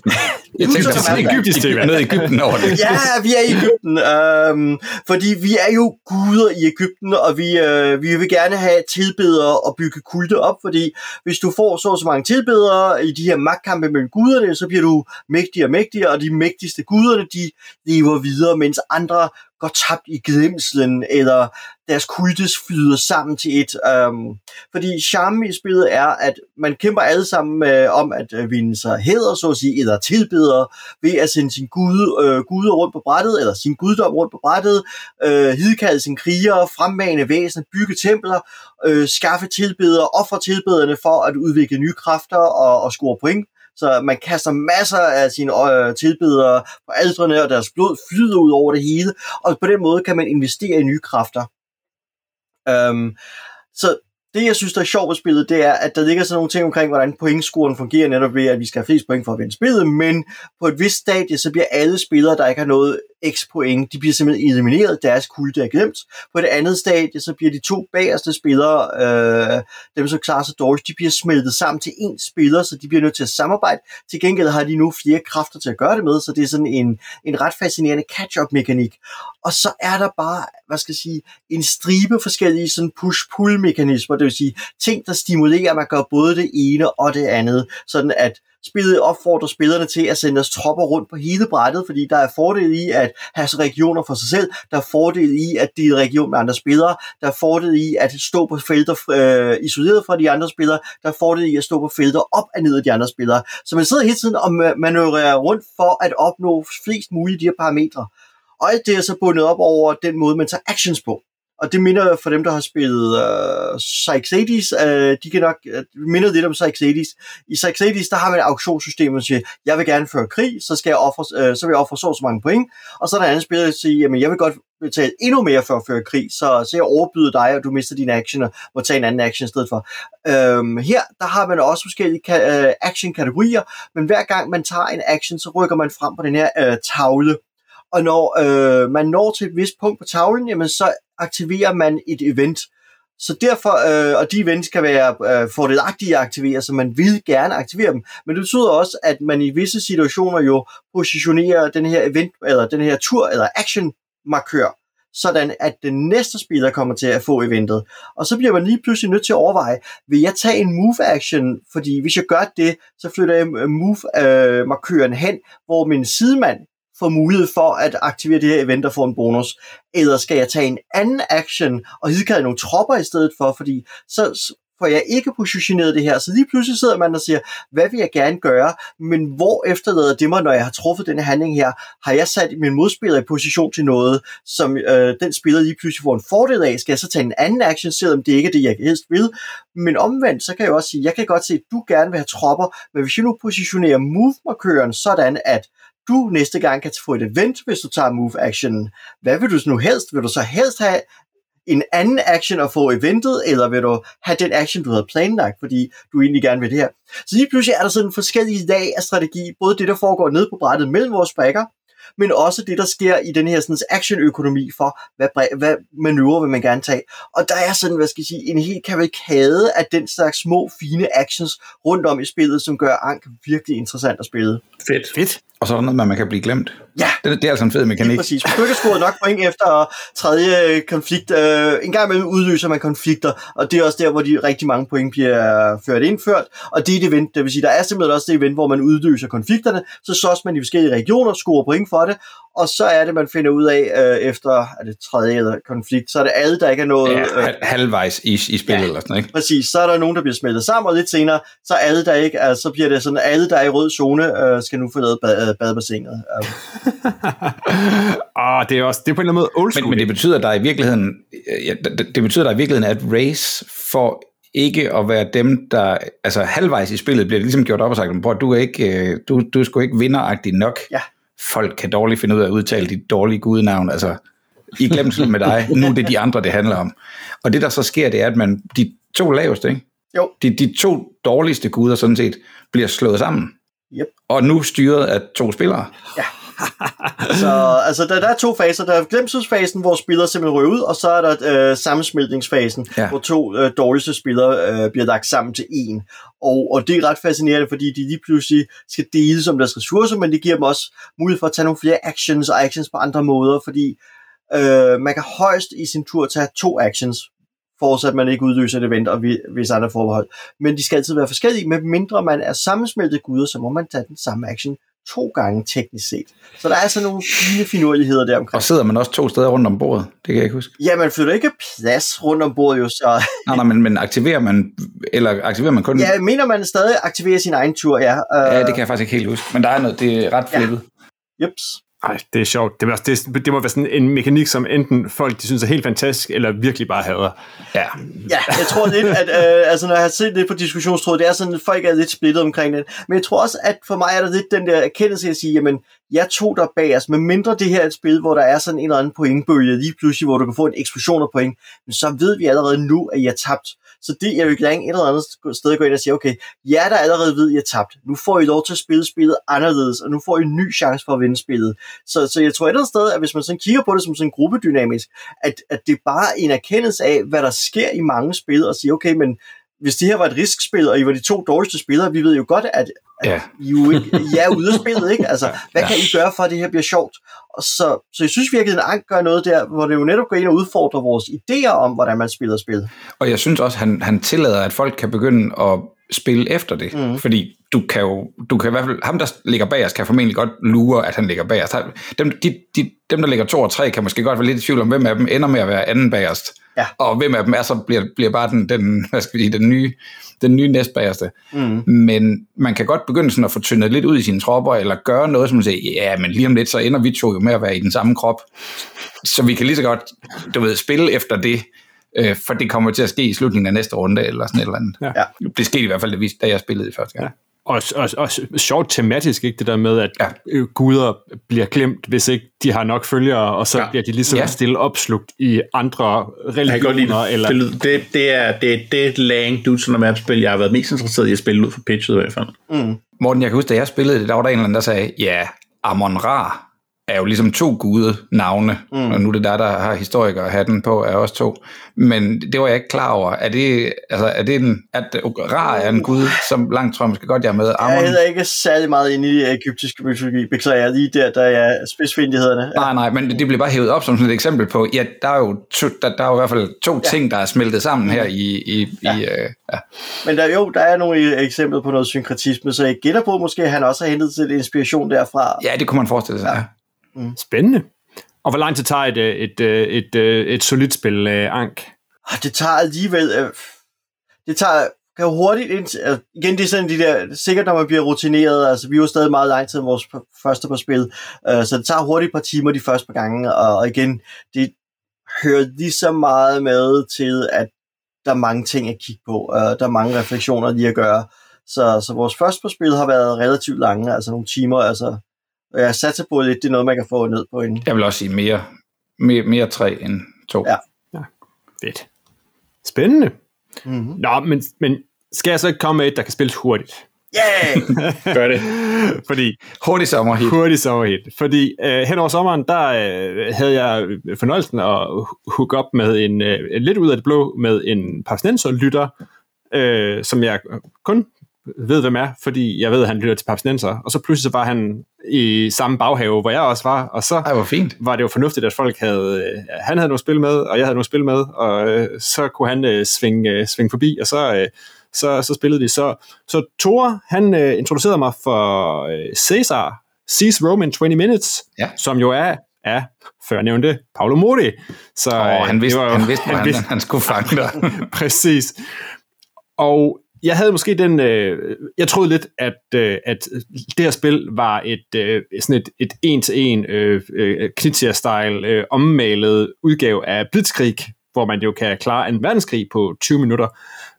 jeg tænkte, a at map. Egyptisk tema. noget i Ægypten over det. Ja, vi er i Ægypten, øhm, fordi vi er jo guder i Ægypten, og vi, øh, vi vil gerne have tilbedere og bygge kulte op, fordi hvis du får så og så mange tilbedere i de her magtkampe mellem guderne, så bliver du mægtigere og mægtigere, og de mægtigste guderne, de lever videre, mens andre går tabt i glemslen, eller deres kultes flyder sammen til et. Øhm, fordi charmen i spillet er, at man kæmper alle sammen øh, om at øh, vinde sig hæder, så at sige, eller tilbedere, ved at sende sin gud, øh, guder rundt på brættet, eller sin guddom rundt på brættet, øh, hidkalde sin krigere, fremmane væsener, bygge templer, øh, skaffe tilbedere, ofre tilbederne for at udvikle nye kræfter og, og score point. Så man kaster masser af sine øh, tilbedere på aldrene, og deres blod flyder ud over det hele, og på den måde kan man investere i nye kræfter. Øhm, så det, jeg synes, der er sjovt ved spillet, det er, at der ligger sådan nogle ting omkring, hvordan pointscoren fungerer netop ved, at vi skal have flest point for at vinde spillet, men på et vist stadie, så bliver alle spillere, der ikke har noget x point, de bliver simpelthen elimineret, deres kulte er glemt. På det andet stadie, så bliver de to bagerste spillere, øh, dem som klarer sig dårligt, de bliver smeltet sammen til én spiller, så de bliver nødt til at samarbejde. Til gengæld har de nu flere kræfter til at gøre det med, så det er sådan en, en ret fascinerende catch-up-mekanik. Og så er der bare, hvad skal jeg sige, en stribe forskellige sådan push-pull-mekanismer, det vil sige ting, der stimulerer, at man gør både det ene og det andet, sådan at spillet opfordrer spillerne til at sende deres tropper rundt på hele brættet, fordi der er fordel i at have regioner for sig selv, der er fordel i at dele region med andre spillere, der er fordel i at stå på felter øh, isoleret fra de andre spillere, der er fordel i at stå på felter op og ned af de andre spillere. Så man sidder hele tiden og manøvrerer rundt for at opnå flest mulige af de her parametre. Og alt det er så bundet op over den måde, man tager actions på. Og det minder for dem, der har spillet uh, Psych uh, de kan nok øh, uh, minder lidt om Psych Hades. I Psych Hades, der har man et auktionssystem, hvor siger, jeg vil gerne føre krig, så, skal jeg ofre, uh, så vil jeg ofre så og så mange point. Og så er der en anden spiller, der siger, jamen jeg vil godt betale endnu mere for at føre krig, så, så jeg overbyder dig, og du mister dine action og må tage en anden action i stedet for. Øhm, her, der har man også forskellige ka- øh, action-kategorier, men hver gang man tager en action, så rykker man frem på den her øh, tavle. Og når øh, man når til et vist punkt på tavlen, jamen så aktiverer man et event. Så derfor, øh, og de events kan være øh, fordelagtige at aktivere, så man vil gerne aktivere dem. Men det betyder også, at man i visse situationer jo positionerer den her event, eller den her tur, eller action markør, sådan at den næste spiller kommer til at få eventet. Og så bliver man lige pludselig nødt til at overveje, vil jeg tage en move action, fordi hvis jeg gør det, så flytter jeg øh, move øh, markøren hen, hvor min sidemand får mulighed for at aktivere det her event og få en bonus. Eller skal jeg tage en anden action og hidkalde nogle tropper i stedet for, fordi så får jeg ikke positioneret det her. Så lige pludselig sidder man og siger, hvad vil jeg gerne gøre, men hvor efterlader det mig, når jeg har truffet denne handling her? Har jeg sat min modspiller i position til noget, som øh, den spiller lige pludselig får en fordel af? Skal jeg så tage en anden action, selvom det ikke er det, jeg helst vil? Men omvendt, så kan jeg også sige, jeg kan godt se, at du gerne vil have tropper, men hvis jeg nu positionerer move-markøren sådan, at du næste gang kan få et event, hvis du tager move action. Hvad vil du nu helst? Vil du så helst have en anden action at få eventet, eller vil du have den action, du havde planlagt, fordi du egentlig gerne vil det her. Så lige pludselig er der sådan en forskellige lag af strategi, både det, der foregår nede på brættet mellem vores brækker, men også det, der sker i den her sådan, action-økonomi for, hvad, hvad manøvre vil man gerne tage. Og der er sådan, hvad skal jeg sige, en helt kavalkade af den slags små, fine actions rundt om i spillet, som gør Ank virkelig interessant at spille. Fedt. Fedt. Og så er der noget, man kan blive glemt. Ja. Det, det er altså en fed mekanik. Lige præcis. Hvis du ikke har scoret nok point efter tredje konflikt, øh, en gang imellem udløser man konflikter, og det er også der, hvor de rigtig mange point bliver ført indført, og det er det event, det vil sige, der er simpelthen også det event, hvor man udløser konflikterne, så slås man i forskellige regioner, scorer point for det, og så er det, man finder ud af øh, efter er det tredje eller konflikt, så er det alle, der ikke er noget... Ja, øh, halvvejs i, i spillet ja, eller sådan, ikke? Præcis, så er der nogen, der bliver smeltet sammen, og lidt senere, så er alle, der ikke, altså, så bliver det sådan, alle, der er i rød zone, øh, skal nu forlade bad, badebassinet. ah, det er også, det er på en eller anden måde old school. Men, men det betyder, at der i virkeligheden, ja, det, det betyder, at der i virkeligheden at race for ikke at være dem, der, altså halvvejs i spillet bliver det ligesom gjort op og sagt, at du er ikke, du, du er sgu ikke vinderagtig nok. Ja folk kan dårligt finde ud af at udtale dit dårlige gudenavn, altså i glemsel med dig, nu er det de andre, det handler om. Og det der så sker, det er, at man, de to laveste, ikke? Jo. De, de to dårligste guder sådan set, bliver slået sammen. Yep. Og nu styret af to spillere. Ja. så altså, der, der er to faser. Der er glemselsfasen, hvor spillere simpelthen ryger ud, og så er der øh, sammensmeltningsfasen, ja. hvor to øh, dårligste spillere øh, bliver lagt sammen til en. Og, og det er ret fascinerende, fordi de lige pludselig skal dele som deres ressourcer, men det giver dem også mulighed for at tage nogle flere actions og actions på andre måder, fordi øh, man kan højst i sin tur tage to actions, forudsat man ikke udløser et event og hvis andre forbehold. Men de skal altid være forskellige, med mindre man er sammensmeltet guder, så må man tage den samme action to gange teknisk set. Så der er altså nogle fine finurligheder der omkring. Og sidder man også to steder rundt om bordet? Det kan jeg ikke huske. Ja, man føler ikke plads rundt om bordet jo så. nej, nej, men, men aktiverer man, eller aktiverer man kun... Ja, mener man stadig aktiverer sin egen tur, ja. Uh... Ja, det kan jeg faktisk ikke helt huske, men der er noget, det er ret flippet. Ja. Jeps. Ej, det er sjovt. Det må, det, det må være sådan en mekanik, som enten folk de synes er helt fantastisk, eller virkelig bare hader. Ja, ja jeg tror lidt, at øh, altså, når jeg har set lidt på diskussionstrådet, det er sådan, at folk er lidt splittet omkring det. Men jeg tror også, at for mig er der lidt den der erkendelse at sige, jamen, jeg tog dig bag os, med mindre det her er et spil, hvor der er sådan en eller anden pointbølge lige pludselig, hvor du kan få en eksplosion af point, men så ved vi allerede nu, at jeg har tabt. Så det er jo ikke et eller andet sted at gå ind og sige, okay, jer der allerede ved, at jeg tabt, nu får I lov til at spille spillet anderledes, og nu får I en ny chance for at vinde spillet. Så, så jeg tror et eller andet sted, at hvis man sådan kigger på det som sådan en gruppedynamisk, at, at det er bare en erkendelse af, hvad der sker i mange spil, og sige, okay, men hvis det her var et riskspil, og I var de to dårligste spillere, vi ved jo godt, at, at ja. I, jo ikke, I er ude af spillet, ikke? Altså, hvad ja. kan I gøre for, at det her bliver sjovt? Og så, så jeg synes virkelig, at Ank gør noget der, hvor det jo netop går ind og udfordrer vores idéer om, hvordan man spiller spil. Og jeg synes også, at han, han tillader, at folk kan begynde at spille efter det, mm. fordi du kan jo, du kan i hvert fald, ham der ligger bag os, kan formentlig godt lure, at han ligger bag os. Dem, de, de, dem der ligger to og tre, kan måske godt være lidt i tvivl om, hvem af dem ender med at være anden bagerst. Ja. Og hvem af dem er så bliver, bliver bare den, den, hvad skal vi sige, den nye, den nye næstbagerste. Mm. Men man kan godt begynde sådan at få tyndet lidt ud i sine tropper, eller gøre noget, som man siger, ja, men lige om lidt, så ender vi to jo med at være i den samme krop. Så vi kan lige så godt, du ved, spille efter det, øh, for det kommer til at ske i slutningen af næste runde, eller sådan et eller andet. Ja. Det skete i hvert fald, da jeg spillede i første gang. Ja. Og, og, og sjovt tematisk, ikke det der med, at ja. guder bliver glemt, hvis ikke de har nok følgere, og så ja. bliver de ligesom ja. stille opslugt i andre religioner. Eller... Det, det, det, er det, det er et lang Dude map-spil, jeg har været mest interesseret i at spille ud for pitchet i hvert fald. Mm. Morten, jeg kan huske, da jeg spillede det, der var der en eller anden, der sagde, ja, Amon Ra er jo ligesom to gude navne, mm. og nu er det der, der har historikere hatten på, er også to. Men det var jeg ikke klar over. Er det, altså, er det en, at Ra er en gud, som langt tror jeg måske godt, jeg er med. Amon. Jeg er ikke særlig meget inde i egyptiske mytologi, beklager jeg lige der, der er spidsfindighederne. Nej, nej, men det bliver bare hævet op som sådan et eksempel på, ja, der er jo, to, der, der er jo i hvert fald to ja. ting, der er smeltet sammen her i... i, ja. i uh, ja. Men der, jo, der er nogle eksempler på noget synkretisme, så jeg gætter på, måske han også har hentet til inspiration derfra. Ja, det kunne man forestille sig, ja. Mm. Spændende. Og hvor lang tid tager et, et, et, et, et solidt spil, uh, Ank? Det tager alligevel... Det tager kan jo hurtigt ind, altså, igen det er sådan de der, sikkert når man bliver rutineret, altså vi var stadig meget lang tid vores første par spil, så det tager hurtigt et par timer de første par gange, og, og igen, det hører lige så meget med til, at der er mange ting at kigge på, uh, der er mange refleksioner lige at gøre, så, så vores første par spil har været relativt lange, altså nogle timer, altså jeg satser på lidt, det er noget, man kan få ned på en. Jeg vil også sige mere, mere, mere tre end to. Ja. ja. Fedt. Spændende. Mm-hmm. Nå, men, men skal jeg så ikke komme med et, der kan spilles hurtigt? Yeah! Gør det. Fordi, hurtig sommerhit. Hurtig sommerhit. Fordi øh, hen over sommeren, der øh, havde jeg fornøjelsen at hook op med en, øh, lidt ud af det blå, med en parsnenser-lytter, øh, som jeg kun ved, hvem er, fordi jeg ved, at han lytter til parsnenser. Og så pludselig så var han i samme baghave, hvor jeg også var, og så Ej, hvor fint. var det jo fornuftigt, at folk havde, øh, han havde noget spil med, og jeg havde noget spil med, og øh, så kunne han øh, svinge, øh, svinge forbi, og så, øh, så, så spillede vi. Så, så Thor, han øh, introducerede mig for øh, Cæsar, Seas Rome in 20 Minutes, Ja. som jo er af førnævnte Paolo Modi. Så, øh, han vidste, var han vidste, hvor han, vidste- han skulle fange dig. Præcis. Og jeg havde måske den, øh, jeg troede lidt, at, øh, at det her spil var et øh, sådan et, et en-til-en øh, øh, Knizia-style øh, ommalet udgave af Blitzkrieg, hvor man jo kan klare en verdenskrig på 20 minutter.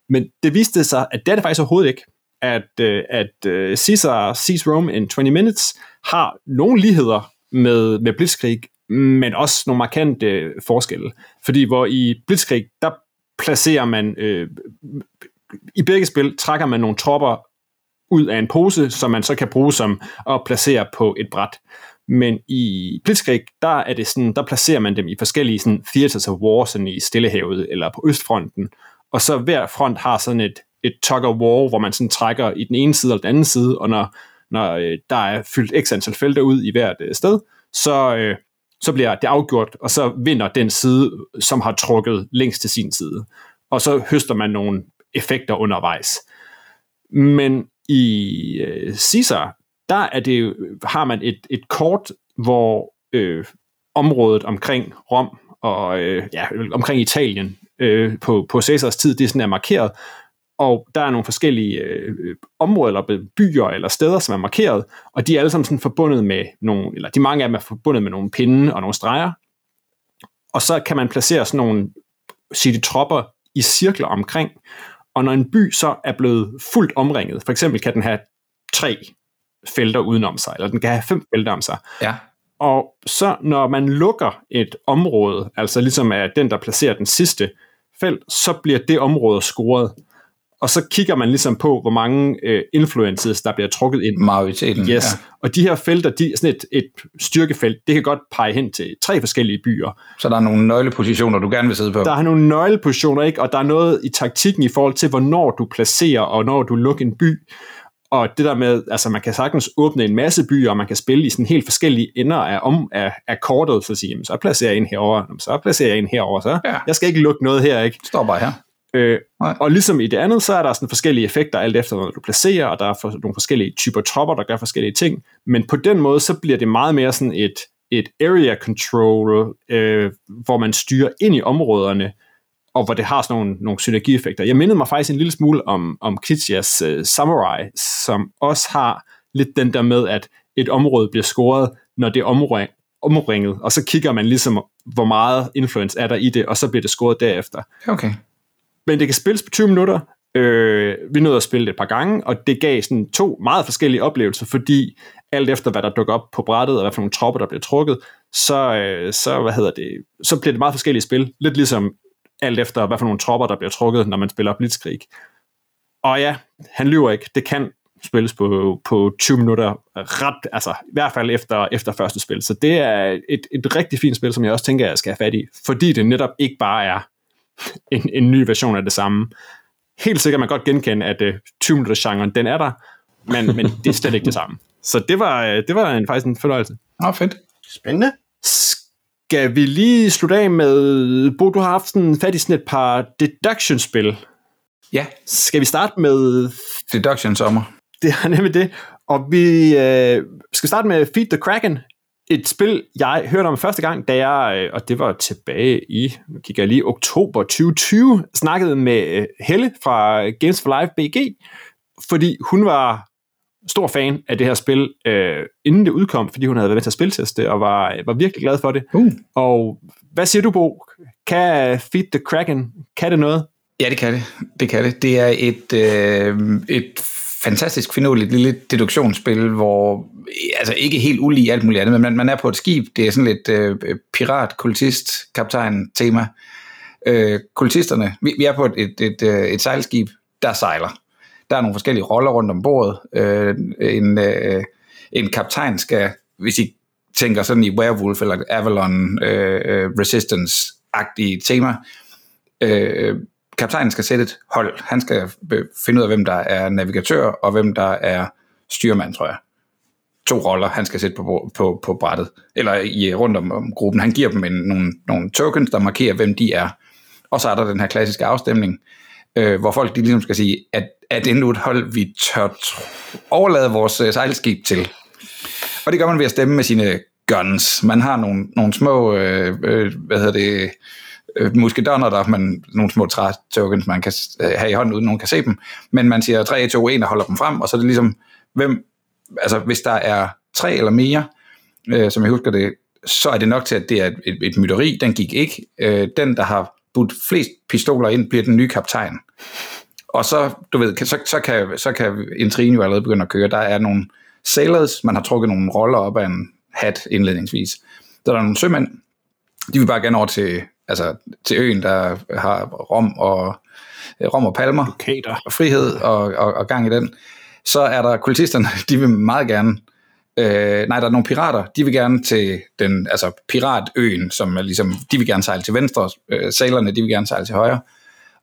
Men det viste sig, at det er det faktisk overhovedet ikke. At, øh, at øh, Caesar Sees Rome in 20 Minutes har nogle ligheder med, med Blitzkrieg, men også nogle markante øh, forskelle. Fordi hvor i Blitzkrieg, der placerer man øh, i begge spil trækker man nogle tropper ud af en pose, som man så kan bruge som at placere på et bræt. Men i Blitzkrieg, der er det sådan, der placerer man dem i forskellige sådan, theaters of war, sådan i Stillehavet eller på Østfronten. Og så hver front har sådan et, et tug of war, hvor man sådan trækker i den ene side eller den anden side, og når, når øh, der er fyldt x antal felter ud i hvert øh, sted, så, øh, så bliver det afgjort, og så vinder den side, som har trukket længst til sin side. Og så høster man nogle effekter undervejs. Men i øh, Caesar, der er det, har man et, et kort, hvor øh, området omkring Rom og øh, ja, omkring Italien øh, på, på Caesars tid, det er sådan er markeret, og der er nogle forskellige øh, områder eller byer eller steder, som er markeret, og de er alle sammen sådan forbundet med nogle, eller de mange af dem er forbundet med nogle pinde og nogle streger, og så kan man placere sådan nogle sige, tropper i cirkler omkring, og når en by så er blevet fuldt omringet, for eksempel kan den have tre felter udenom sig, eller den kan have fem felter om sig, Ja. og så når man lukker et område, altså ligesom er den, der placerer den sidste felt, så bliver det område scoret. Og så kigger man ligesom på, hvor mange øh, influences, der bliver trukket ind. Majoriteten. Yes. Ja. Og de her felter, de, sådan et, et styrkefelt, det kan godt pege hen til tre forskellige byer. Så der er nogle nøglepositioner, du gerne vil sidde på. Der er nogle nøglepositioner, ikke? og der er noget i taktikken i forhold til, hvornår du placerer, og når du lukker en by. Og det der med, altså man kan sagtens åbne en masse byer, og man kan spille i sådan helt forskellige ender af, om, af, af kortet, så sige, jamen, så placerer jeg en herover, så placerer jeg en herover, så Ja. jeg skal ikke lukke noget her, ikke? Står bare her. Øh, Nej. og ligesom i det andet, så er der sådan forskellige effekter, alt efter hvad du placerer, og der er for, nogle forskellige typer tropper, der gør forskellige ting. Men på den måde, så bliver det meget mere sådan et, et area control, øh, hvor man styrer ind i områderne, og hvor det har sådan nogle, nogle synergieffekter. Jeg mindede mig faktisk en lille smule om, om Kichias uh, Samurai, som også har lidt den der med, at et område bliver scoret, når det er omring, omringet, og så kigger man ligesom, hvor meget influence er der i det, og så bliver det scoret derefter Okay men det kan spilles på 20 minutter. Øh, vi nåede at spille det et par gange, og det gav sådan to meget forskellige oplevelser, fordi alt efter hvad der dukker op på brættet, og hvad for nogle tropper, der bliver trukket, så, øh, så, hvad hedder det, så bliver det meget forskellige spil. Lidt ligesom alt efter hvad for nogle tropper, der bliver trukket, når man spiller Blitzkrieg. Og ja, han lyver ikke. Det kan spilles på, på 20 minutter ret, altså i hvert fald efter, efter første spil. Så det er et, et rigtig fint spil, som jeg også tænker, jeg skal have fat i, fordi det netop ikke bare er en, en ny version af det samme. Helt sikkert man godt genkende, at uh, 20 minutters genren, den er der, men, men det er slet ikke det samme. Så det var, øh, det var en, faktisk en fornøjelse. Nå, fedt. Spændende. Skal vi lige slutte af med, Bo, du har haft sådan fat i sådan et par deduction-spil. Ja, Skal vi starte med, Deduction Sommer. det er nemlig det, og vi øh, skal starte med Feed the Kraken, et spil, jeg hørte om første gang, da jeg, øh, og det var tilbage i, nu kigger jeg lige, oktober 2020, snakkede med øh, Helle fra Games for Life BG, fordi hun var stor fan af det her spil, øh, inden det udkom, fordi hun havde været med til at spilteste, og var, var virkelig glad for det. Uh. Og hvad siger du, Bo? Kan Feed the Kraken, kan det noget? Ja, det kan det. Det kan det. Det er et, øh, et fantastisk finurligt lille deduktionsspil, hvor altså ikke helt ulig alt muligt andet, men man, man er på et skib. Det er sådan lidt øh, øh pirat, kultist, kaptajn tema. Øh, kultisterne, vi, vi er på et, et, et, øh, et sejlskib, der sejler. Der er nogle forskellige roller rundt om bordet. Øh, en, øh, en kaptajn skal, hvis I tænker sådan i Werewolf eller Avalon øh, øh Resistance-agtige tema, øh, kaptajnen skal sætte et hold. Han skal finde ud af, hvem der er navigatør, og hvem der er styrmand, tror jeg. To roller, han skal sætte på, på, på brættet, eller i, øh, rundt om, om gruppen. Han giver dem en, nogle, nogle tokens, der markerer, hvem de er. Og så er der den her klassiske afstemning, øh, hvor folk de ligesom skal sige, at, at det er et hold, vi tør overlade vores øh, sejlskib til. Og det gør man ved at stemme med sine guns. Man har nogle, nogle små, øh, øh, hvad hedder det, øh, muskedonner, der man nogle små træ-tokens, man kan øh, have i hånden, uden nogen kan se dem. Men man siger 3, 2, 1 og holder dem frem, og så er det ligesom, hvem, altså hvis der er tre eller mere, øh, som jeg husker det, så er det nok til, at det er et, et, mytteri. Den gik ikke. Øh, den, der har budt flest pistoler ind, bliver den nye kaptajn. Og så, du ved, så, så, kan, så kan intrigen jo allerede begynde at køre. Der er nogle sailors, man har trukket nogle roller op af en hat indledningsvis. Der er nogle sømænd, de vil bare gerne over til altså til øen, der har rom og, rom og palmer, Lokater. og frihed og, og, og gang i den. Så er der kultisterne, de vil meget gerne, øh, nej, der er nogle pirater, de vil gerne til den, altså piratøen, som er ligesom, de vil gerne sejle til venstre, øh, sailerne, de vil gerne sejle til højre.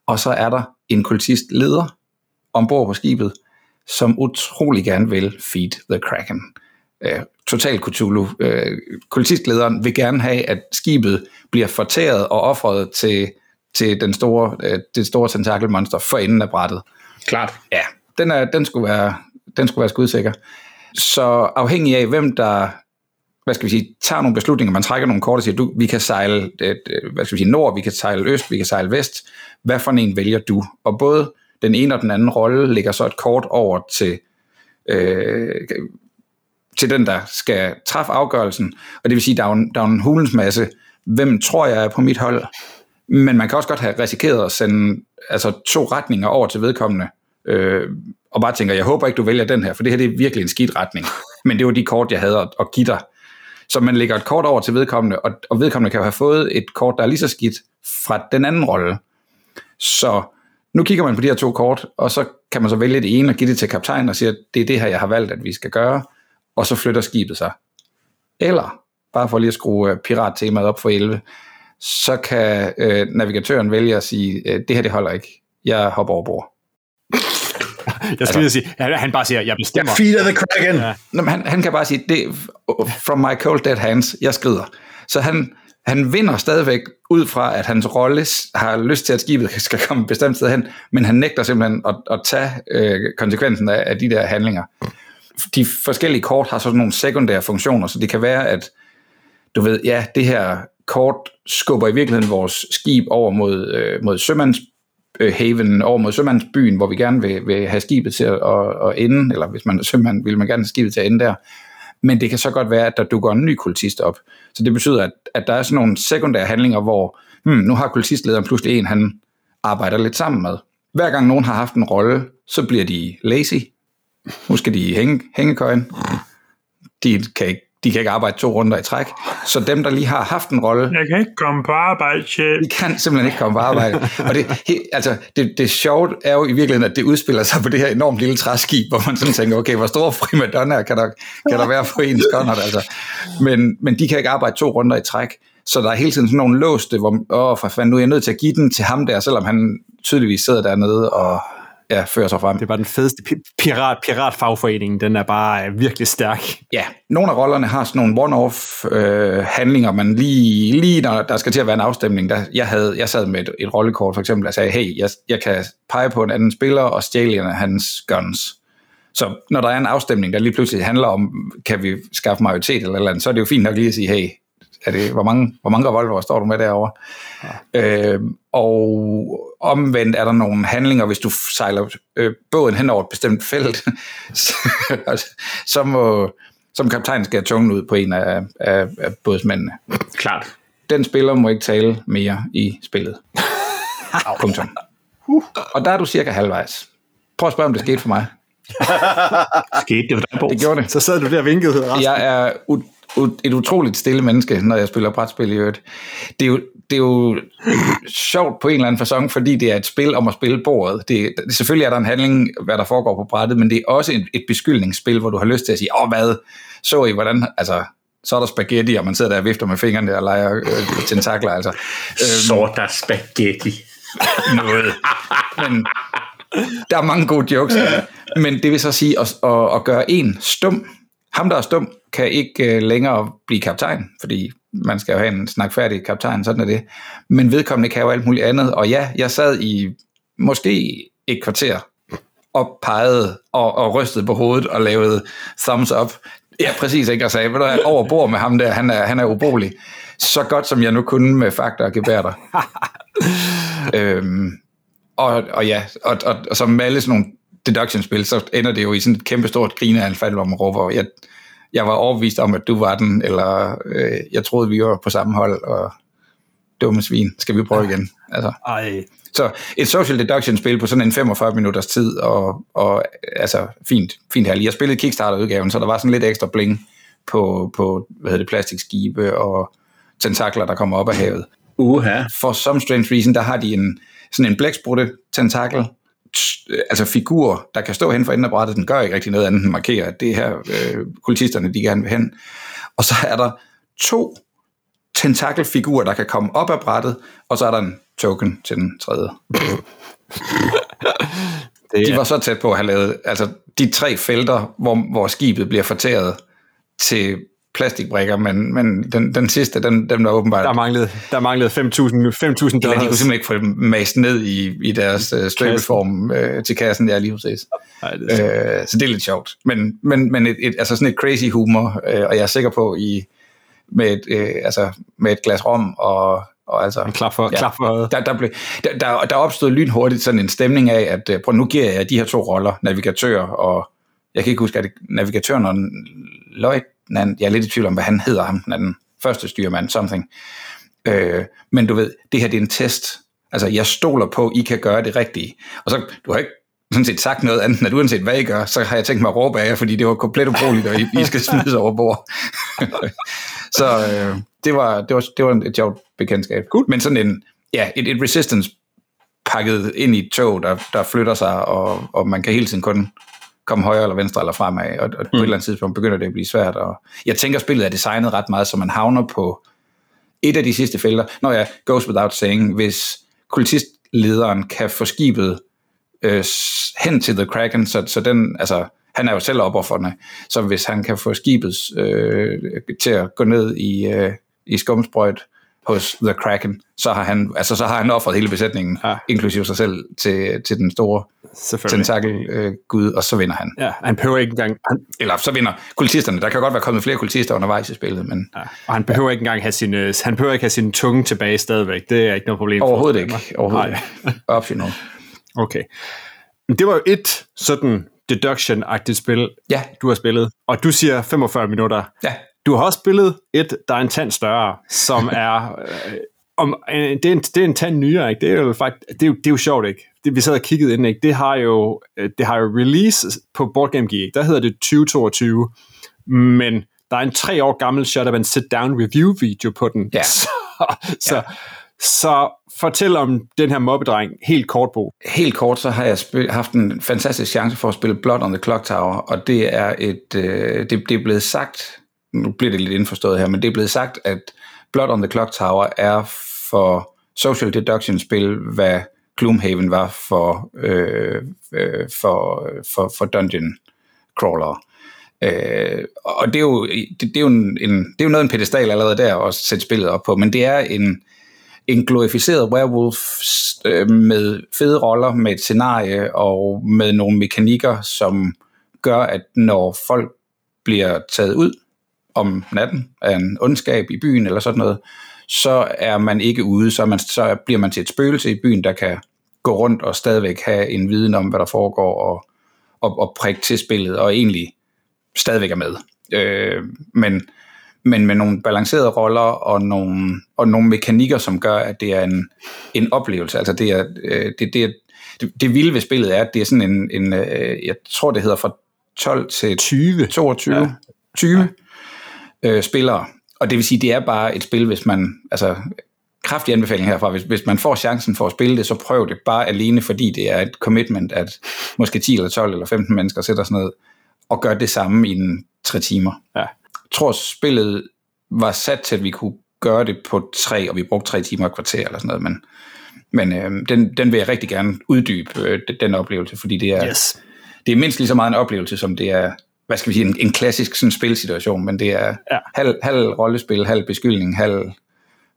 Og så er der en kultist leder ombord på skibet, som utrolig gerne vil feed the Kraken. Øh, total Cthulhu. Øh, kultistlederen vil gerne have, at skibet bliver fortæret og offret til, til den store, øh, det store tentakelmonster for enden af brættet. Klart. Ja, den, er, den, skulle være, den skulle være skudsikker. Så afhængig af, hvem der hvad skal vi sige, tager nogle beslutninger, man trækker nogle kort og siger, du, vi kan sejle et, øh, hvad skal vi sige, nord, vi kan sejle øst, vi kan sejle vest. Hvad for en vælger du? Og både den ene og den anden rolle ligger så et kort over til, øh, til den, der skal træffe afgørelsen. Og det vil sige, der er en, der er en hulens masse hvem tror jeg er på mit hold. Men man kan også godt have risikeret at sende altså, to retninger over til vedkommende, øh, og bare tænker, jeg håber ikke, du vælger den her, for det her det er virkelig en skidt retning. Men det var de kort, jeg havde at, at give dig. Så man lægger et kort over til vedkommende, og, og vedkommende kan jo have fået et kort, der er lige så skidt fra den anden rolle. Så nu kigger man på de her to kort, og så kan man så vælge det ene og give det til kaptajnen og sige, at det er det her, jeg har valgt, at vi skal gøre, og så flytter skibet sig. Eller bare for lige at skrue øh, pirattemaet op for 11, så kan øh, navigatøren vælge at sige, øh, det her det holder ikke, jeg hopper over bord. jeg skulle altså, sige, han, bare siger, jeg bestemmer. Jeg feeder the Kraken! Ja. Nå, han, han kan bare sige, det, from my cold dead hands, jeg skrider. Så han, han vinder stadigvæk ud fra, at hans rolle har lyst til, at skibet skal komme et bestemt sted hen, men han nægter simpelthen at, at tage øh, konsekvensen af, af de der handlinger. De forskellige kort har sådan nogle sekundære funktioner, så det kan være, at du ved, ja, det her kort skubber i virkeligheden vores skib over mod, øh, mod sømands Øh, haven, over mod sømandsbyen, hvor vi gerne vil, vil have skibet til at, at, at ende, eller hvis man er sømand, vil man gerne have skibet til at ende der. Men det kan så godt være, at der dukker en ny kultist op. Så det betyder, at, at der er sådan nogle sekundære handlinger, hvor hmm, nu har kultistlederen pludselig en, han arbejder lidt sammen med. Hver gang nogen har haft en rolle, så bliver de lazy. Nu skal de hænge, hængekøjen. De kan ikke de kan ikke arbejde to runder i træk. Så dem, der lige har haft en rolle... Jeg kan ikke komme på arbejde, chef. De kan simpelthen ikke komme på arbejde. Og det, he, altså, det, det sjovt er jo i virkeligheden, at det udspiller sig på det her enormt lille træskib, hvor man sådan tænker, okay, hvor store primadonnaer kan der, kan der være på en skånder? Altså. Men, men de kan ikke arbejde to runder i træk. Så der er hele tiden sådan nogle låste, hvor, åh, for fanden, nu er jeg nødt til at give den til ham der, selvom han tydeligvis sidder dernede og ja, fører sig frem. Det er bare den fedeste pirat, piratfagforening, den er bare øh, virkelig stærk. Ja, nogle af rollerne har sådan nogle one-off øh, handlinger, man lige, lige når der skal til at være en afstemning, der, jeg, havde, jeg sad med et, et rollekort for eksempel, og sagde, hey, jeg, jeg kan pege på en anden spiller og stjæle en af hans guns. Så når der er en afstemning, der lige pludselig handler om, kan vi skaffe majoritet eller eller andet, så er det jo fint nok lige at sige, hey, er det, hvor mange, hvor mange revolver står du med derovre? Ja. Øh, og omvendt er der nogle handlinger, hvis du sejler øh, båden hen over et bestemt felt, så, så må som kaptajn skal have tungen ud på en af, af, af bådsmændene. Klart. Den spiller må ikke tale mere i spillet. Punktum. Og der er du cirka halvvejs. Prøv at spørge, om det skete for mig. Skete det for dig, Bo? Det gjorde det. Så sad du der og vinkede. Jeg er et utroligt stille menneske, når jeg spiller brætspil i øvrigt. Det er jo, det er jo sjovt på en eller anden fasong, fordi det er et spil om at spille bordet. Det, selvfølgelig er der en handling, hvad der foregår på brættet, men det er også et, et beskyldningsspil, hvor du har lyst til at sige, åh hvad, så I hvordan, altså, så er der spaghetti, og man sidder der og vifter med fingrene og leger øh, tentakler, altså. Så der spaghetti. noget. Men der er mange gode jokes. Men det vil så sige at, at, at gøre en stum. Ham, der er stum, kan ikke uh, længere blive kaptajn, fordi man skal jo have en snakfærdig kaptajn, sådan er det. Men vedkommende kan jo alt muligt andet. Og ja, jeg sad i måske et kvarter og pegede og, og rystede på hovedet og lavede thumbs up. Ja, præcis ikke, og sagde, ved du hvad, over bord med ham der, han er, han er ubrugelig. Så godt som jeg nu kunne med fakta og gebærder. øhm, og, og ja, og, og, og som med alle sådan nogle deduction-spil, så ender det jo i sådan et kæmpestort grineanfald, hvor man råber, jeg, jeg var overbevist om, at du var den, eller øh, jeg troede, vi var på samme hold, og dumme svin, skal vi prøve igen? Altså. Ej. Så et social deduction-spil på sådan en 45 minutters tid, og, og altså fint, fint herligt. Jeg spillede Kickstarter-udgaven, så der var sådan lidt ekstra bling på, på hvad hedder det, plastikskibe og tentakler, der kommer op af havet. Uha. For some strange reason, der har de en, sådan en blæksprutte tentakel, altså figur, der kan stå hen for enden af brættet, den gør ikke rigtig noget andet end markere, at det her øh, kultisterne, de gerne vil hen. Og så er der to tentakelfigurer, der kan komme op af brættet, og så er der en token til den tredje. Det De var så tæt på at have lavet, altså de tre felter, hvor, hvor skibet bliver fortæret til plastikbrikker, men, men den, den sidste, den, den var åbenbart... der manglede, der manglede 5.000 5.000 Eller de kunne dollars. simpelthen ikke få dem mast ned i, i deres uh, strøbeform uh, til kassen, ja lige præcis. Ej, det er, Uh, så det er lidt sjovt. Men, men, men et, et, altså sådan et crazy humor, uh, og jeg er sikker på, i med et, uh, altså, med et glas rom, og, og altså... klap for, Ja. klap for Der, der, blev, der, der, der opstod lynhurtigt sådan en stemning af, at uh, prøv, nu giver jeg de her to roller, navigatør og, jeg kan ikke huske, det navigatøren og løjtnant, jeg er lidt i tvivl om, hvad han hedder, ham den anden første styrmand, something. Øh, men du ved, det her det er en test. Altså, jeg stoler på, I kan gøre det rigtige. Og så, du har ikke sådan set sagt noget andet, end at uanset hvad I gør, så har jeg tænkt mig at råbe af jer, fordi det var komplet ubrugeligt, og I, I skal smides over bord. så øh, det, var, det, var, det var et sjovt bekendtskab. Cool. Men sådan en, ja, et, et resistance pakket ind i et tog, der, der flytter sig, og, og man kan hele tiden kun komme højre eller venstre eller fremad, og, og på et eller andet tidspunkt begynder det at blive svært. Og jeg tænker, spillet er designet ret meget, så man havner på et af de sidste felter, når jeg goes without saying, hvis kultistlederen kan få skibet øh, hen til The Kraken, så, så den, altså, han er jo selv opoffrende, så hvis han kan få skibet øh, til at gå ned i, øh, i skumsprøjt hos The Kraken, så har han, altså, så har han offret hele besætningen, Ja. ja. inklusive sig selv, til, til den store selvfølgelig. tentakel øh, gud, og så vinder han. Ja, han behøver ikke engang, han, Eller så vinder kultisterne. Der kan godt være kommet flere kultister undervejs i spillet, men ja, og han behøver ikke engang have sin, øh, han behøver ikke have sin tunge tilbage stadigvæk. Det er ikke noget problem. overhovedet ikke. Overhovedet Nej. ikke. Optional. Okay. Det var jo et sådan deduction-agtigt spil, Ja, du har spillet. Og du siger 45 minutter. ja. Du har også spillet et, der er en tand større, som er... Øh, om, øh, det, er en, det er en tand nyere, ikke? Det er jo faktisk, det er jo, det er jo sjovt, ikke? Det, vi sad og kiggede ind, ikke? Det har jo, øh, det har jo release på Board Game Geek, der hedder det 2022, men der er en tre år gammel Shut Up and Sit Down review video på den. Ja. Så, så, så fortæl om den her mobbedreng helt kort på. Helt kort, så har jeg spil, haft en fantastisk chance for at spille Blood on the Clock Tower, og det er et, øh, det, det er blevet sagt, nu bliver det lidt indforstået her, men det er blevet sagt, at Blood on the Clock Tower er for social deduction spil, hvad Gloomhaven var for, øh, øh, for, for, for dungeon crawler. Øh, og det er jo, det, det er jo, en, en, det er jo noget en pedestal allerede der at sætte spillet op på, men det er en, en glorificeret werewolf øh, med fede roller, med et scenarie og med nogle mekanikker, som gør, at når folk bliver taget ud om natten af en ondskab i byen eller sådan noget, så er man ikke ude, så, man, så bliver man til et spøgelse i byen, der kan gå rundt og stadigvæk have en viden om, hvad der foregår, og, og, og prikke til spillet, og egentlig stadigvæk er med. Øh, men, men med nogle balancerede roller og nogle, og nogle mekanikker, som gør, at det er en, en oplevelse. Altså det er, øh, det, det, er, det, det vilde ved spillet er, at det er sådan en, en øh, jeg tror det hedder fra 12 til 20, 22, ja. 20 ja. Øh, spillere. Og det vil sige, det er bare et spil, hvis man, altså kraftig anbefaling herfra, hvis, hvis man får chancen for at spille det, så prøv det bare alene, fordi det er et commitment, at måske 10 eller 12 eller 15 mennesker sætter sådan noget, og gør det samme i en tre timer. Ja. Jeg tror, spillet var sat til, at vi kunne gøre det på tre, og vi brugte tre timer og kvarter eller sådan noget, men, men øh, den, den vil jeg rigtig gerne uddybe, øh, den oplevelse, fordi det er, yes. det er mindst lige så meget en oplevelse, som det er, hvad skal vi sige, en, en klassisk sådan, spilsituation, men det er ja. halv, halv rollespil, halv beskyldning, halv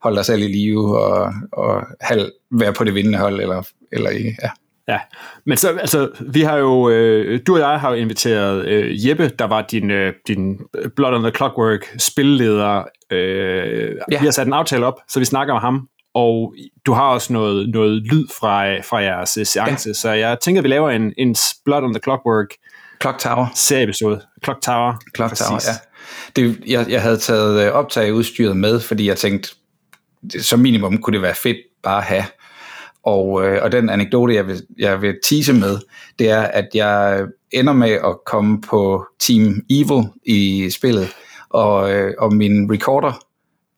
holde dig selv i live, og, og halv være på det vindende hold, eller, eller ikke, ja. Ja, men så, altså, vi har jo, øh, du og jeg har jo inviteret øh, Jeppe, der var din, øh, din Blood on the Clockwork spilleder. Øh, ja. Vi har sat en aftale op, så vi snakker med ham, og du har også noget, noget lyd fra, fra jeres øh, seance, ja. så jeg tænker, at vi laver en, en Blood on the Clockwork Clock Tower. Serieepisode. Clock Tower. Clock Tower, Præcis. ja. Det, jeg, jeg havde taget øh, optageudstyret med, fordi jeg tænkte, som minimum kunne det være fedt bare at have. Og, øh, og den anekdote, jeg vil, jeg vil tease med, det er, at jeg ender med at komme på Team Evil i spillet, og, øh, og min recorder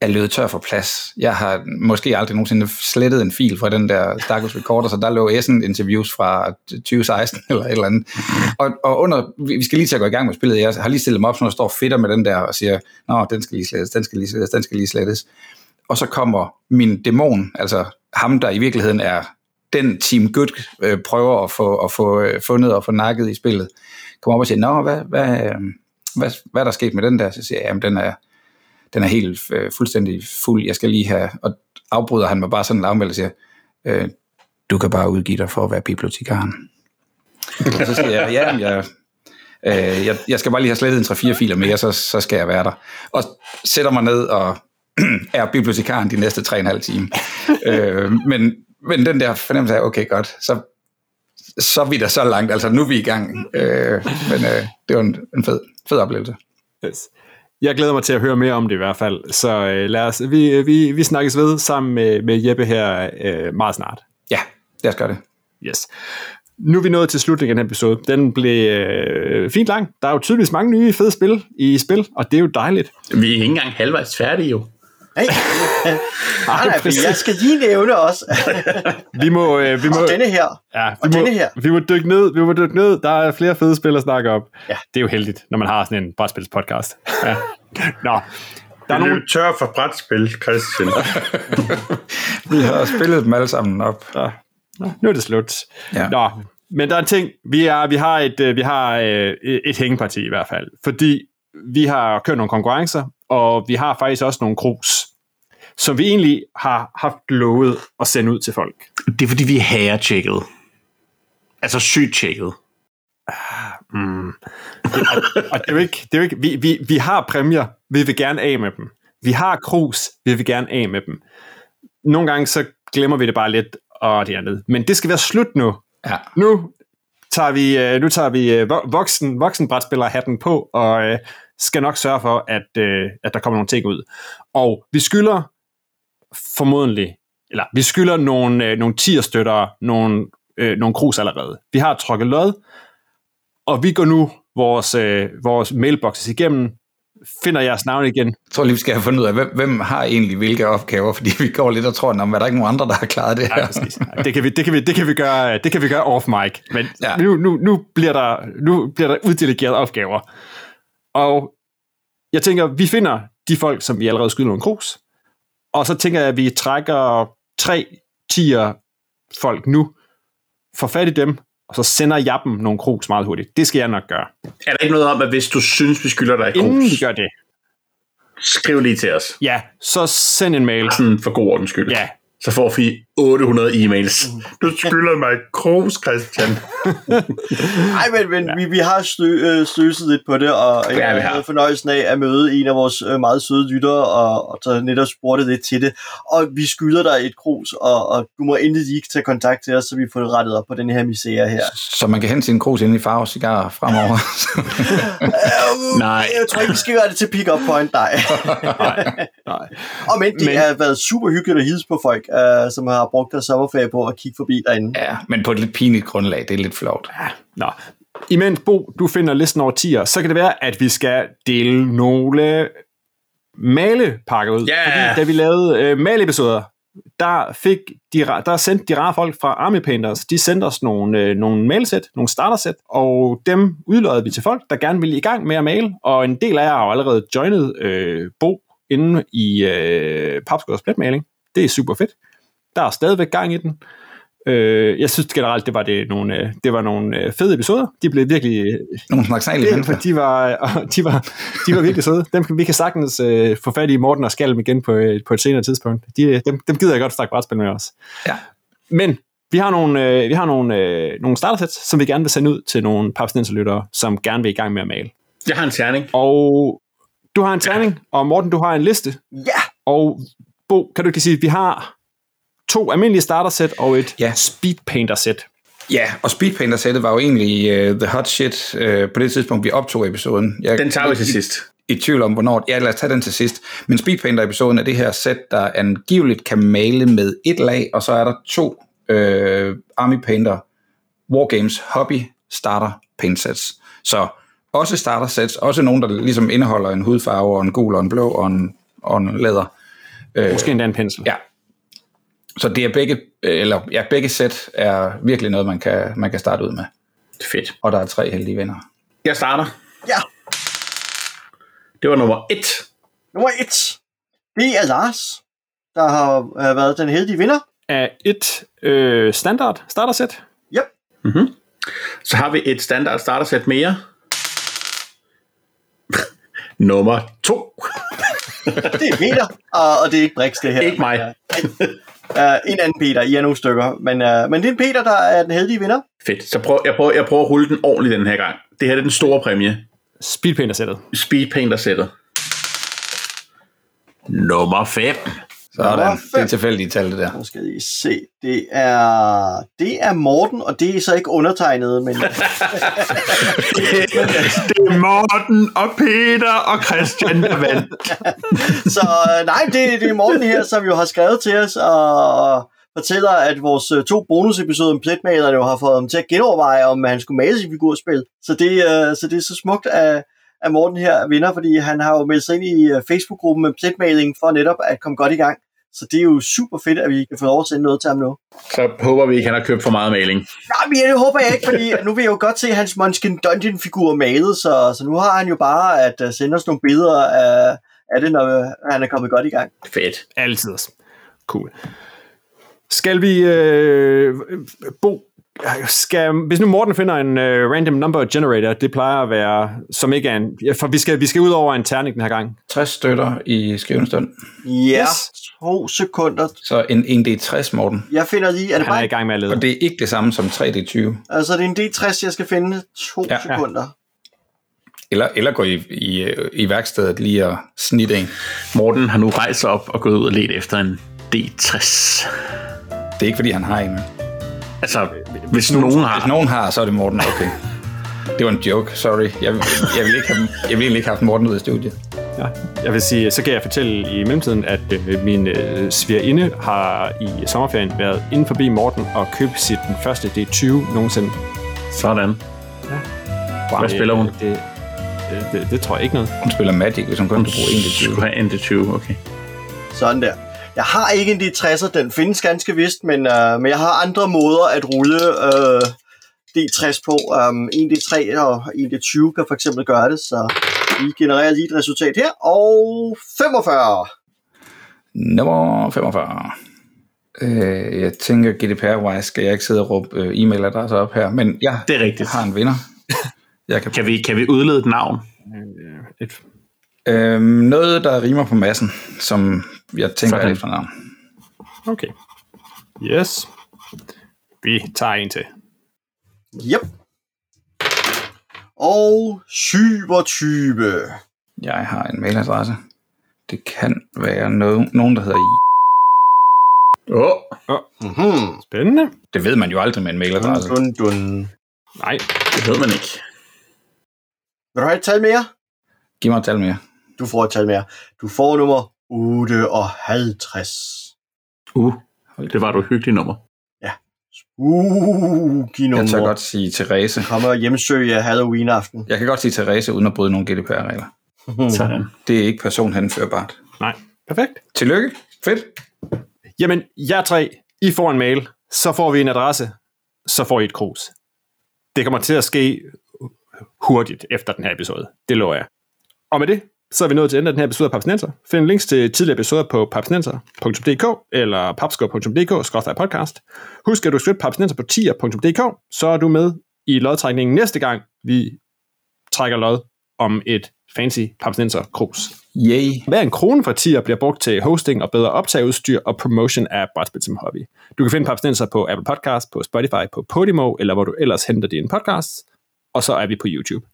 er løbet tør for plads. Jeg har måske aldrig nogensinde slettet en fil fra den der stakkels recorder, så der lå Essen interviews fra 2016 eller et eller andet. Og, og under, vi skal lige til at gå i gang med spillet, jeg har lige stillet mig op, så jeg står fedter med den der og siger, nå, den skal lige slettes, den skal lige slettes, den skal lige slettes og så kommer min dæmon, altså ham, der i virkeligheden er den Team Good øh, prøver at få, at få øh, fundet og få nakket i spillet, kommer op og siger, nå, hvad, hvad, øh, hvad, hvad er der sket med den der? Så siger jeg, jamen den er, den er helt øh, fuldstændig fuld, jeg skal lige have, og afbryder han mig bare sådan lavmældt og siger, øh, du kan bare udgive dig for at være bibliotekaren. og så siger jeg, ja, jeg, øh, jeg, jeg skal bare lige have slettet en 3-4 filer mere, så, så skal jeg være der. Og sætter mig ned og er bibliotekaren de næste 3,5 timer. øh, men, men den der fornemmelse af, okay godt, så, så er vi da så langt, altså nu er vi i gang. Øh, men øh, det var en, en fed, fed oplevelse. Yes. Jeg glæder mig til at høre mere om det i hvert fald, så øh, lad os, vi, vi, vi snakkes ved sammen med, med Jeppe her øh, meget snart. Ja, lad os gøre det. Yes. Nu er vi nået til slutningen af den episode. Den blev øh, fint lang. Der er jo tydeligvis mange nye fede spil i spil, og det er jo dejligt. Vi er ikke engang halvvejs færdige jo. Hey. nej, nej, jeg skal lige nævne også. vi må, øh, vi må, og denne her. Ja, vi og må, denne her. Vi må dykke ned, vi må dykke ned. Der er flere fede spil at snakke op. Ja. Det er jo heldigt, når man har sådan en brætspils-podcast. Ja. Nå, der er nogle... tør for brætspil, Christian. vi har spillet dem alle sammen op. Ja. Nå, nu er det slut. Ja. Nå, men der er en ting. Vi, er, vi har, et, øh, vi har øh, et hængeparti i hvert fald. Fordi vi har kørt nogle konkurrencer, og vi har faktisk også nogle krus, som vi egentlig har haft lovet at sende ud til folk. Det er fordi, vi er herre-tjekket. Altså sygt-tjekket. Ah, mm. Det, og, og det er jo ikke, det er jo ikke vi, vi, vi har præmier, vi vil gerne af med dem. Vi har krus, vi vil gerne af med dem. Nogle gange så glemmer vi det bare lidt, og det andet. Men det skal være slut nu. Ja. Nu tager vi, øh, nu tager vi øh, voksen, voksenbrætspiller hatten på, og øh, skal nok sørge for, at, at der kommer nogle ting ud. Og vi skylder formodentlig, eller vi skylder nogle, nogle tierstøttere, nogle, øh, nogle krus allerede. Vi har trukket lod, og vi går nu vores, øh, vores mailboxes igennem, finder jeres navn igen. Jeg tror lige, vi skal have fundet ud af, hvem, hvem har egentlig hvilke opgaver, fordi vi går lidt og tror, at der er ikke nogen andre, der har klaret det her. Ja, præcis. Det kan vi, det kan vi, det kan vi gøre, det kan vi gøre off mic, men ja. nu, nu, nu, bliver der, nu bliver der uddelegeret opgaver. Og jeg tænker, vi finder de folk, som vi allerede skyder nogle krus, og så tænker jeg, at vi trækker tre tier folk nu, får fat i dem, og så sender jeg dem nogle krus meget hurtigt. Det skal jeg nok gøre. Er der ikke noget om, at hvis du synes, vi skylder dig krus? Inden vi gør det. Skriv lige til os. Ja, så send en mail. Sådan for god ordens skyld. Ja, så får vi 800 e-mails. Du skylder mig et krus, Christian. Nej, men, men ja. vi, vi har stø, øh, støset lidt på det, og jeg Ja, havde fornøjelsen af at møde en af vores øh, meget søde lyttere, og, og så netop spurgte lidt til det. Og vi skylder dig et krus, og, og du må endelig lige tage kontakt til os, så vi får det rettet op på den her misære her. Så man kan hente sin krus ind i farve cigarer fremover. Øh, Nej. Jeg tror ikke, vi skal gøre det til pick-up point, nej. Nej. og men det Men- har været super hyggeligt at hilse på folk, øh, som har brugt deres sommerferie på at kigge forbi derinde. ja, men på et lidt pinligt grundlag. Det er lidt flot. Nå. Imens Bo, du finder listen over tier, så kan det være, at vi skal dele nogle malepakker ud. Ja. Fordi da vi lavede øh, maleepisoder, der, fik de, der sendte de rare folk fra Army Painters, de sendte os nogle, øh, nogle malesæt, nogle startersæt, og dem udløjede vi til folk, der gerne ville i gang med at male, og en del af jer har jo allerede joinet øh, Bo inde i øh, Papsgårds pletmaling. Det er super fedt. Der er stadigvæk gang i den. Øh, jeg synes generelt, det var, det nogle, øh, det var nogle øh, fede episoder. De blev virkelig... øh, Nogle snaksalige Det, mennesker. de, var, de, var, de var virkelig søde. Dem, kan- vi kan sagtens øh, få fat i Morten og Skalm igen på, øh, på et senere tidspunkt. De, dem, dem gider jeg godt snakke brætspil med os. Ja. Men vi har nogle, øh, vi har nogle, øh, nogle startersæt, som vi gerne vil sende ud til nogle papsnenserlyttere, som gerne vil i gang med at male. Jeg har en terning. Og du har en terning, og Morten, du har en liste. Ja, Og Bo, kan du ikke sige, at vi har to almindelige startersæt og et Ja. speedpainter-sæt. Ja, og Speedpainter-sættet var jo egentlig uh, the hot shit uh, på det tidspunkt, vi optog episoden. Jeg Den tager vi til i- sidst. I tvivl om, hvornår... Ja, lad os tage den til sidst. Men Speedpainter-episoden er det her sæt, der angiveligt kan male med et lag, og så er der to øh, Army Painter Wargames Hobby Starter Paint Sets. Så også starter sets, også nogle, der ligesom indeholder en hudfarve, og en gul, og en blå, og en, og en læder. Måske endda en pensel. Ja. Så det er begge, eller ja, begge sæt er virkelig noget, man kan, man kan starte ud med. Fedt. Og der er tre heldige vinder. Jeg starter. ja. Det var nummer et. Nummer et. Det er Lars, der har øh, været den heldige vinder. Af et øh, standard startersæt. Yep. Så har vi et standard startersæt mere. nummer to. Det er Peter, og, og det er ikke Brix, det her. Ikke mig. Uh, en anden Peter, I er nogle stykker. Men, uh, men det er Peter, der er den heldige vinder. Fedt. Så prøv, jeg, prøver, jeg prøver at rulle den ordentligt den her gang. Det her det er den store præmie. Speedpainter-sættet. Speedpainter-sættet. Nummer 5. Sådan. Nummer Det er tilfældigt tal, det der. Nu skal I se. Det er, det er Morten, og det er så ikke undertegnet, men det er Morten og Peter og Christian, der vandt. så øh, nej, det, det er Morten her, som jo har skrevet til os og fortæller, at vores øh, to bonusepisoder om pletmalerne jo har fået ham til at genoverveje, om han skulle male sit figurspil. Så det, øh, så det er så smukt, at, at Morten her vinder, fordi han har jo meldt sig ind i øh, Facebook-gruppen med pletmaling for netop at komme godt i gang. Så det er jo super fedt, at vi kan få lov at sende noget til ham nu. Så håber vi ikke, han har købt for meget maling. Nej, men det håber jeg ikke, fordi nu vil jeg jo godt se hans Munchkin Dungeon-figur malet, så, så nu har han jo bare at uh, sende os nogle billeder af, af det, når uh, han er kommet godt i gang. Fedt. Altid. Cool. Skal vi... Øh, Bo, skal, hvis nu Morten finder en uh, random number generator, det plejer at være, som ikke er en... Ja, for vi skal, vi skal ud over en terning den her gang. 60 støtter i skrivende stund. Ja, Yes. to sekunder. Så en, en D60, Morten. Jeg finder lige, er det Han er bare i gang med at lede. Og det er ikke det samme som 3D20. Altså, det er en D60, jeg skal finde. To Ja. ja, sekunder. Eller, eller gå i, i, i værkstedet lige og snitte en. Morten har nu rejst op og gået ud og let efter en D60. Det er ikke, fordi han har en. Altså, hvis nogen Hvis har... nogen har, så er det Morten. Okay. Det var en joke, sorry. Jeg, jeg, vil, ikke have, jeg vil egentlig ikke have haft Morten ud af studiet. Ja. Jeg vil sige, så kan jeg fortælle i mellemtiden, at øh, min øh, svigerinde har i sommerferien været inde forbi Morten og købt sit den første D20 nogensinde. Sådan. Wow. Hvad spiller hun? Det, det, det, det tror jeg ikke noget. Hun spiller Magic, hvis hun kun kan bruge en D20. Skulle have en D20, okay. Sådan der. Jeg har ikke en D60'er, den findes ganske vist, men, uh, men jeg har andre måder at rulle uh, D60 på. Um, en D3 og en D20 kan for eksempel gøre det, så vi genererer lige et resultat her. Og 45. Nummer 45. Øh, jeg tænker, GDPR-wise skal jeg ikke sidde og råbe øh, e-mailadresser op her, men jeg, Det er rigtigt. jeg har en vinder. Jeg kan, Kan vi, kan vi udlede et navn? Et, øh, noget, der rimer på massen, som jeg tænker Sådan. er efternavn. okay. Yes. Vi tager en til. Yep. Og 27. Jeg har en mailadresse. Det kan være no- nogen, der hedder... Åh, oh, Mm-hmm. Spændende. Det ved man jo aldrig med en mailadresse. Dun, dun, dun. Nej, det ved man ikke. Vil du have et tal mere? Giv mig et tal mere. Du får et tal mere. Du får nummer 58. Uh, det var et uhyggeligt nummer. Uh, giv Jeg tør nummer. godt sige Therese. Kommer og hjemsøge Halloween-aften. Jeg kan godt sige Therese uden at bryde nogle GDPR-regler. Sådan. Det er ikke personhenførbart. nej. Perfekt. Tillykke. Fedt. Jamen, jer tre, I får en mail, så får vi en adresse, så får I et krus. Det kommer til at ske hurtigt efter den her episode. Det lover jeg. Og med det, så er vi nået til enden af den her episode af Papsnenser. Find links til tidligere episoder på papsnenser.dk eller papsko.dk-podcast. Husk, at du skal papsnenser på tier.dk, så er du med i lodtrækningen næste gang, vi trækker lod om et fancy papsnenser krus. Yay. Hver en krone fra tier bliver brugt til hosting og bedre optageudstyr og promotion af brætspil som hobby. Du kan finde Papsnenser på Apple Podcast, på Spotify, på Podimo, eller hvor du ellers henter dine podcasts. Og så er vi på YouTube.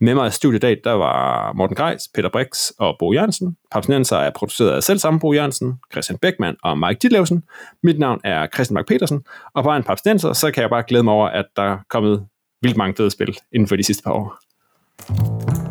Med mig i studiet i dag, der var Morten Greis, Peter Brix og Bo Jørgensen. Papsnenser er produceret af selv samme Bo Jørgensen, Christian Beckmann og Mike Ditlevsen. Mit navn er Christian Mark Petersen, og på en Papsnenser, så kan jeg bare glæde mig over, at der er kommet vildt mange fede spil inden for de sidste par år.